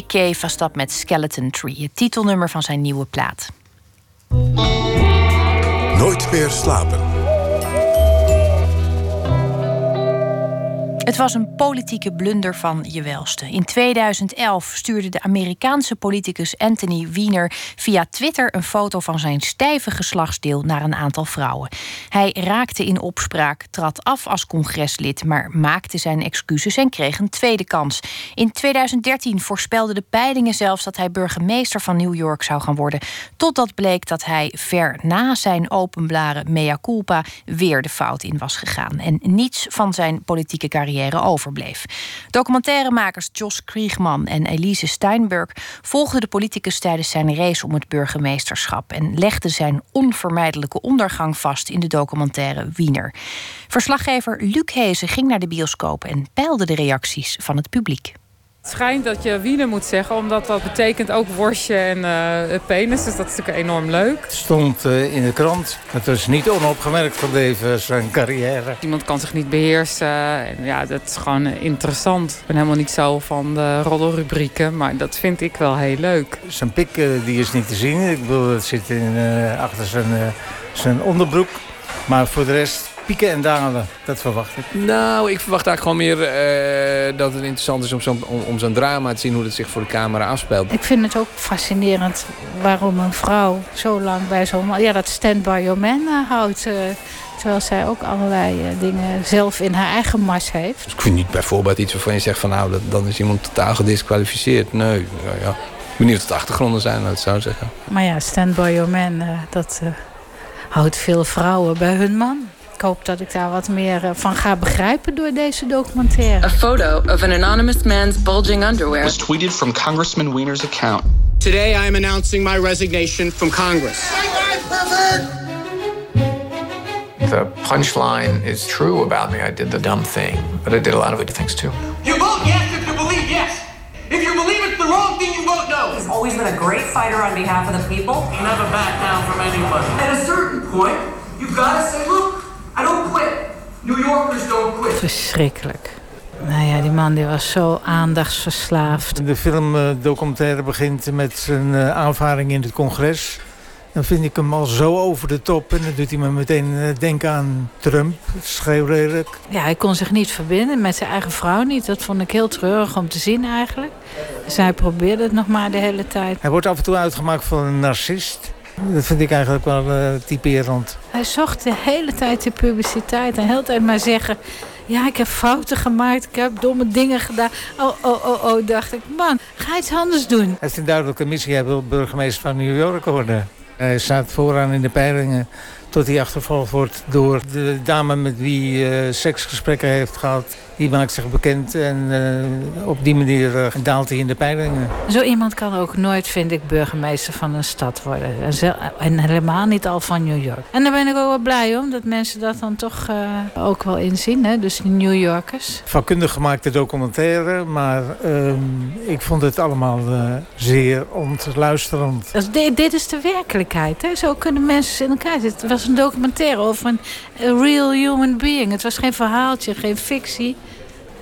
[SPEAKER 3] Cave was dat met Skeleton Tree, het titelnummer van zijn nieuwe plaat.
[SPEAKER 1] Nooit meer slapen.
[SPEAKER 3] Het was een politieke blunder van je welste. In 2011 stuurde de Amerikaanse politicus Anthony Weiner via Twitter een foto van zijn stijve geslachtsdeel naar een aantal vrouwen. Hij raakte in opspraak, trad af als congreslid, maar maakte zijn excuses en kreeg een tweede kans. In 2013 voorspelden de peilingen zelfs dat hij burgemeester van New York zou gaan worden. Totdat bleek dat hij ver na zijn openblare mea culpa weer de fout in was gegaan. En niets van zijn politieke carrière overbleef. Documentairemakers Jos Kriegman en Elise Steinberg volgden de politicus tijdens zijn race om het burgemeesterschap en legden zijn onvermijdelijke ondergang vast in de documentaire Wiener. Verslaggever Luc Hezen ging naar de bioscoop en peilde de reacties van het publiek.
[SPEAKER 17] Het schijnt dat je wiener moet zeggen, omdat dat betekent ook worstje en eh, penis. Dus dat is natuurlijk enorm leuk.
[SPEAKER 18] Het stond eh, in de krant. Het is niet onopgemerkt gebleven, zijn carrière.
[SPEAKER 17] Iemand kan zich niet beheersen. En ja, dat is gewoon eh, interessant. Ik ben helemaal niet zo van de roddelrubrieken, maar dat vind ik wel heel leuk.
[SPEAKER 18] Zijn pik eh, die is niet te zien. Ik bedoel, het zit in, eh, achter zijn, eh, zijn onderbroek. Maar voor de rest, pieken en dalen, dat verwacht ik.
[SPEAKER 19] Nou, ik verwacht eigenlijk gewoon meer eh, dat het interessant is om zo'n om, om zo'n drama te zien hoe het zich voor de camera afspeelt.
[SPEAKER 20] Ik vind het ook fascinerend waarom een vrouw zo lang bij zo'n man... Ja, dat stand by your man eh, houdt. eh, terwijl zij ook allerlei eh, dingen zelf in haar eigen mars heeft.
[SPEAKER 19] Dus ik vind niet bijvoorbeeld iets waarvan je zegt van nou, dat, dan is iemand totaal gedisqualificeerd. Nee, ja, ja. Ik ben benieuwd wat de achtergronden zijn, laat ik het zo zeggen.
[SPEAKER 20] Maar ja, stand by your man, dat eh, houdt veel vrouwen bij hun man. Ik hoop dat ik daar wat meer eh, van ga begrijpen door deze documentaire.
[SPEAKER 21] A photo of an anonymous man's bulging underwear
[SPEAKER 22] was tweeted from Congressman Wiener's account.
[SPEAKER 23] Today I am announcing my resignation from Congress.
[SPEAKER 24] The punchline is true about me. I did the dumb thing, but I did a lot of good things too.
[SPEAKER 23] You believe yes. If you believe it's the wrong thing, you vote no.
[SPEAKER 25] He's always been a great fighter on behalf of the people.
[SPEAKER 23] Never back down from anybody. At a certain point, you've got to say, look, I don't quit. New Yorkers don't quit.
[SPEAKER 20] Verschrikkelijk. Nou ja, die man die was zo aandachtsverslaafd.
[SPEAKER 18] De filmdocumentaire begint met zijn eh, aanvaring in het congres. Dan vind ik hem al zo over de top. En dan doet hij me meteen eh, denken aan Trump. Schreeuwlelijk.
[SPEAKER 20] Ja, hij kon zich niet verbinden met zijn eigen vrouw niet. Dat vond ik heel treurig om te zien eigenlijk. Dus hij probeerde het nog maar de hele tijd.
[SPEAKER 18] Hij wordt af en toe uitgemaakt voor een narcist. Dat vind ik eigenlijk wel uh, typerend.
[SPEAKER 20] Hij zocht de hele tijd de publiciteit. En de hele tijd maar zeggen... Ja, ik heb fouten gemaakt. Ik heb domme dingen gedaan. Oh, oh, oh, oh, dacht ik. Man, ga iets anders doen.
[SPEAKER 18] Hij heeft een duidelijke missie. Hij wil burgemeester van New York worden. Hij staat vooraan in de peilingen tot hij achtervolgd wordt door de dame met wie hij uh, seksgesprekken heeft gehad. Die maakt zich bekend en uh, op die manier uh, daalt hij in de peilingen.
[SPEAKER 20] Zo iemand kan ook nooit, vind ik, burgemeester van een stad worden. En, helemaal niet al van New York. En daar ben ik ook wel blij om, dat mensen dat dan toch ook wel inzien. Hè? Dus die New Yorkers.
[SPEAKER 18] Vakkundig gemaakte documentaire, maar ehm, ik vond het allemaal zeer ontluisterend.
[SPEAKER 20] Dus dit, dit is de werkelijkheid. Hè? Zo kunnen mensen in elkaar zitten. Het was een documentaire over een real human being. Het was geen verhaaltje, geen fictie.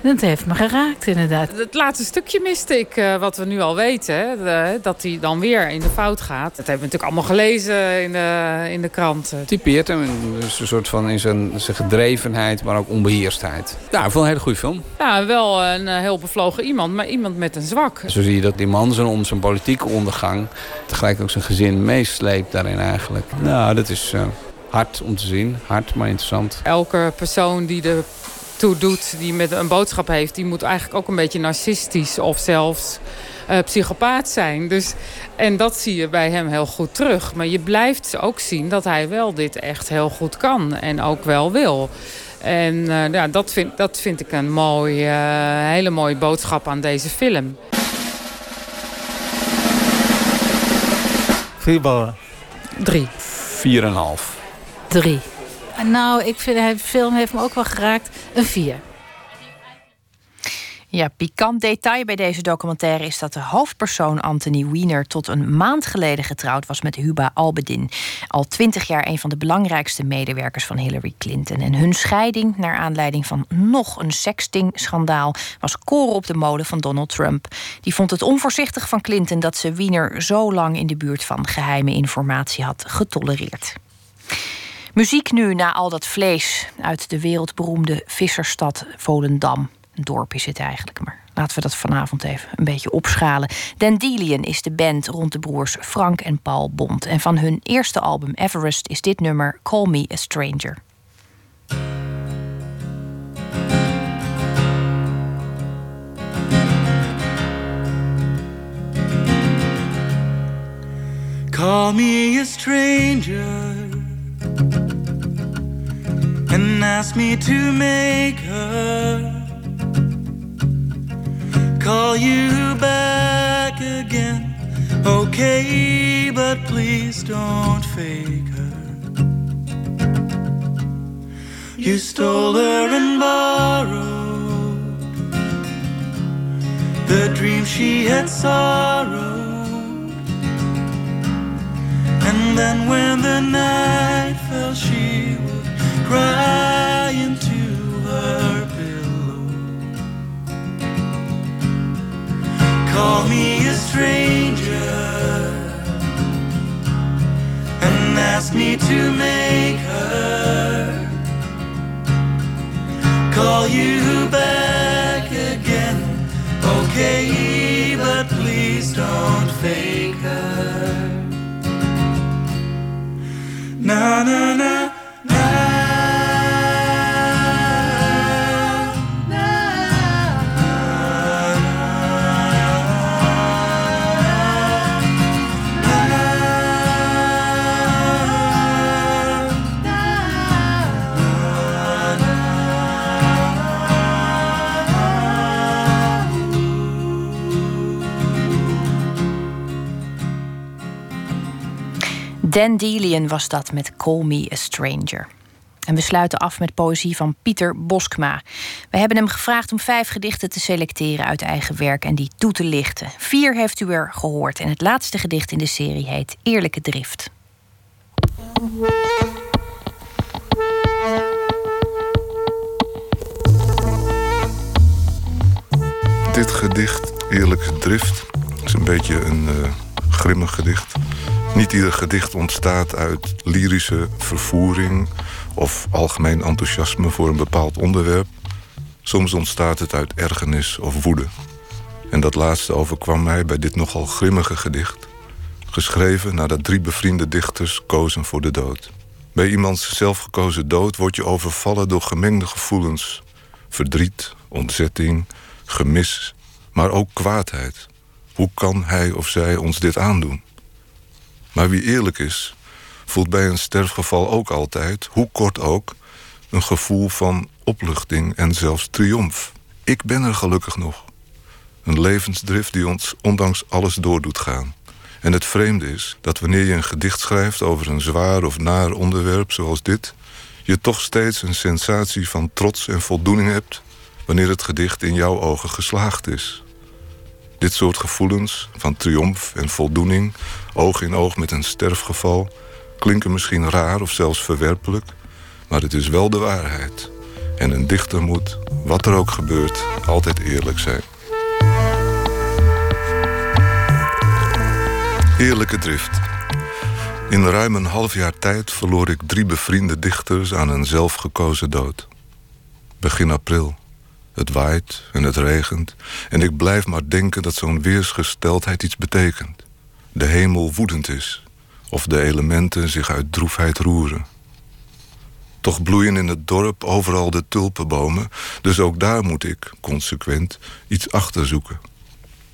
[SPEAKER 20] Dat heeft me geraakt, inderdaad.
[SPEAKER 17] Het laatste stukje miste ik, uh, wat we nu al weten. Hè, de, dat hij dan weer in de fout gaat. Dat hebben we natuurlijk allemaal gelezen in de, in de krant.
[SPEAKER 19] Typeert hem dus een soort van in zijn, zijn gedrevenheid, maar ook onbeheerstheid. Ja, ik vond een hele goede film.
[SPEAKER 17] Ja, wel een uh, heel bevlogen iemand, maar iemand met een zwak.
[SPEAKER 19] Zo zie je dat die man zijn, om zijn politieke ondergang... tegelijk ook zijn gezin meesleept daarin eigenlijk. Nou, dat is... Uh, hard om te zien, hard maar interessant.
[SPEAKER 17] Elke persoon die er toe doet, die met een boodschap heeft, die moet eigenlijk ook een beetje narcistisch of zelfs uh, psychopaat zijn. Dus, en dat zie je bij hem heel goed terug. Maar je blijft ook zien dat hij wel dit echt heel goed kan en ook wel wil. En uh, ja, dat, vind, dat vind ik een mooi, uh, hele mooie boodschap aan deze film.
[SPEAKER 18] Vier ballen.
[SPEAKER 17] Drie.
[SPEAKER 19] Vier en een half.
[SPEAKER 20] Drie. Nou, ik vind de film heeft me ook wel geraakt. Een vier.
[SPEAKER 3] Ja, pikant detail bij deze documentaire is dat de hoofdpersoon Anthony Weiner tot een maand geleden getrouwd was met Huba Albedin. Al twintig jaar een van de belangrijkste medewerkers van Hillary Clinton. En hun scheiding, naar aanleiding van nog een sexting-schandaal, was koren op de molen van Donald Trump. Die vond het onvoorzichtig van Clinton dat ze Weiner zo lang in de buurt van geheime informatie had getolereerd. Muziek nu na al dat vlees uit de wereldberoemde visserstad Volendam. Een dorp is het eigenlijk, maar laten we dat vanavond even een beetje opschalen. Dandelion is de band rond de broers Frank en Paul Bond. En van hun eerste album Everest is dit nummer Call Me a Stranger.
[SPEAKER 7] Call me a stranger and ask me to make her call you back again. Okay, but please don't fake her. You stole her and borrowed the dream she had sorrowed. And then when the night fell, she would cry into her pillow. Call me a stranger and ask me to make her call you back again. Okay, but please don't fake her. Na na na.
[SPEAKER 3] Dan Delian was dat met Call Me a Stranger. En we sluiten af met poëzie van Pieter Boskma. We hebben hem gevraagd om vijf gedichten te selecteren uit eigen werk en die toe te lichten. Vier heeft u er gehoord en het laatste gedicht in de serie heet Eerlijke Drift.
[SPEAKER 26] Dit gedicht, Eerlijke Drift, is een beetje een uh, grimmig gedicht. Niet ieder gedicht ontstaat uit lyrische vervoering of algemeen enthousiasme voor een bepaald onderwerp. Soms ontstaat het uit ergernis of woede. En dat laatste overkwam mij bij dit nogal grimmige gedicht. Geschreven nadat drie bevriende dichters kozen voor de dood. Bij iemands zelfgekozen dood word je overvallen door gemengde gevoelens. Verdriet, ontzetting, gemis, maar ook kwaadheid. Hoe kan hij of zij ons dit aandoen? Maar wie eerlijk is, voelt bij een sterfgeval ook altijd, hoe kort ook, een gevoel van opluchting en zelfs triomf. Ik ben er gelukkig nog. Een levensdrift die ons ondanks alles door doet gaan. En het vreemde is dat wanneer je een gedicht schrijft over een zwaar of naar onderwerp zoals dit, je toch steeds een sensatie van trots en voldoening hebt wanneer het gedicht in jouw ogen geslaagd is. Dit soort gevoelens van triomf en voldoening, oog in oog met een sterfgeval, klinken misschien raar of zelfs verwerpelijk, maar het is wel de waarheid. En een dichter moet, wat er ook gebeurt, altijd eerlijk zijn. Eerlijke drift. In ruim een half jaar tijd verloor ik drie bevriende dichters aan een zelfgekozen dood. Begin april. Het waait en het regent en ik blijf maar denken dat zo'n weersgesteldheid iets betekent. De hemel woedend is of de elementen zich uit droefheid roeren. Toch bloeien in het dorp overal de tulpenbomen, dus ook daar moet ik, consequent, iets achter zoeken.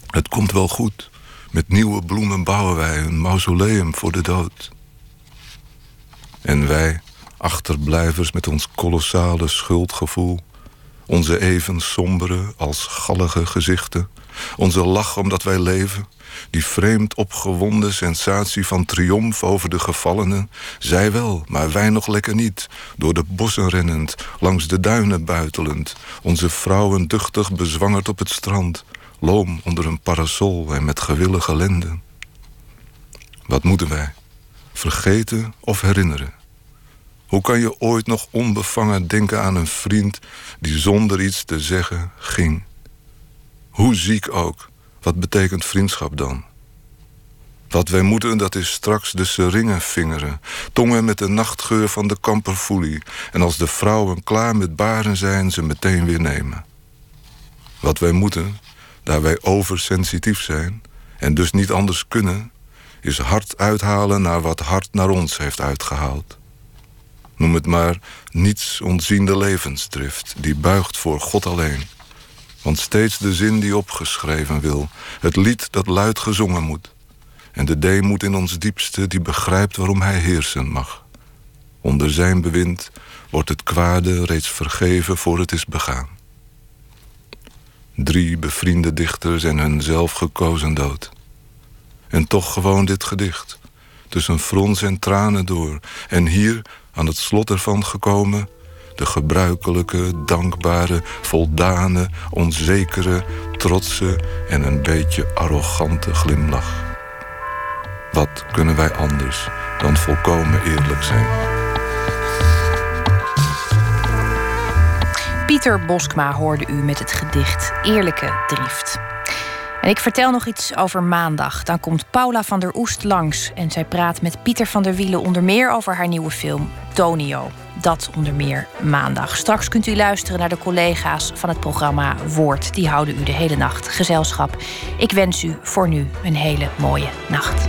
[SPEAKER 26] Het komt wel goed. Met nieuwe bloemen bouwen wij een mausoleum voor de dood. En wij, achterblijvers met ons kolossale schuldgevoel, onze even sombere als gallige gezichten, onze lach omdat wij leven, die vreemd opgewonden sensatie van triomf over de gevallenen. Zij wel, maar wij nog lekker niet. Door de bossen rennend, langs de duinen buitelend. Onze vrouwen duchtig bezwangerd op het strand. Loom onder een parasol en met gewillige lenden. Wat moeten wij? Vergeten of herinneren? Hoe kan je ooit nog onbevangen denken aan een vriend die zonder iets te zeggen ging? Hoe ziek ook, wat betekent vriendschap dan? Wat wij moeten, dat is straks de seringen vingeren. Tongen met de nachtgeur van de kamperfoelie. En als de vrouwen klaar met baren zijn, ze meteen weer nemen. Wat wij moeten, daar wij oversensitief zijn... en dus niet anders kunnen... is hard uithalen naar wat hard naar ons heeft uitgehaald. Noem het maar niets ontziende levensdrift... die buigt voor God alleen... Want steeds de zin die opgeschreven wil, het lied dat luid gezongen moet. En de deemoed in ons diepste die begrijpt waarom hij heersen mag. Onder zijn bewind wordt het kwade reeds vergeven voor het is begaan. Drie bevriende dichters en hun zelfgekozen dood. En toch gewoon dit gedicht, tussen frons en tranen door. En hier, aan het slot ervan gekomen, de gebruikelijke, dankbare, voldane, onzekere, trotse en een beetje arrogante glimlach. Wat kunnen wij anders dan volkomen eerlijk zijn?
[SPEAKER 3] Pieter Boskma hoorde u met het gedicht Eerlijke Drift. En ik vertel nog iets over maandag. Dan komt Paula van der Oest langs en zij praat met Pieter van der Wielen onder meer over haar nieuwe film Tonio. Dat onder meer maandag. Straks kunt u luisteren naar de collega's van het programma Woord. Die houden u de hele nacht gezelschap. Ik wens u voor nu een hele mooie nacht.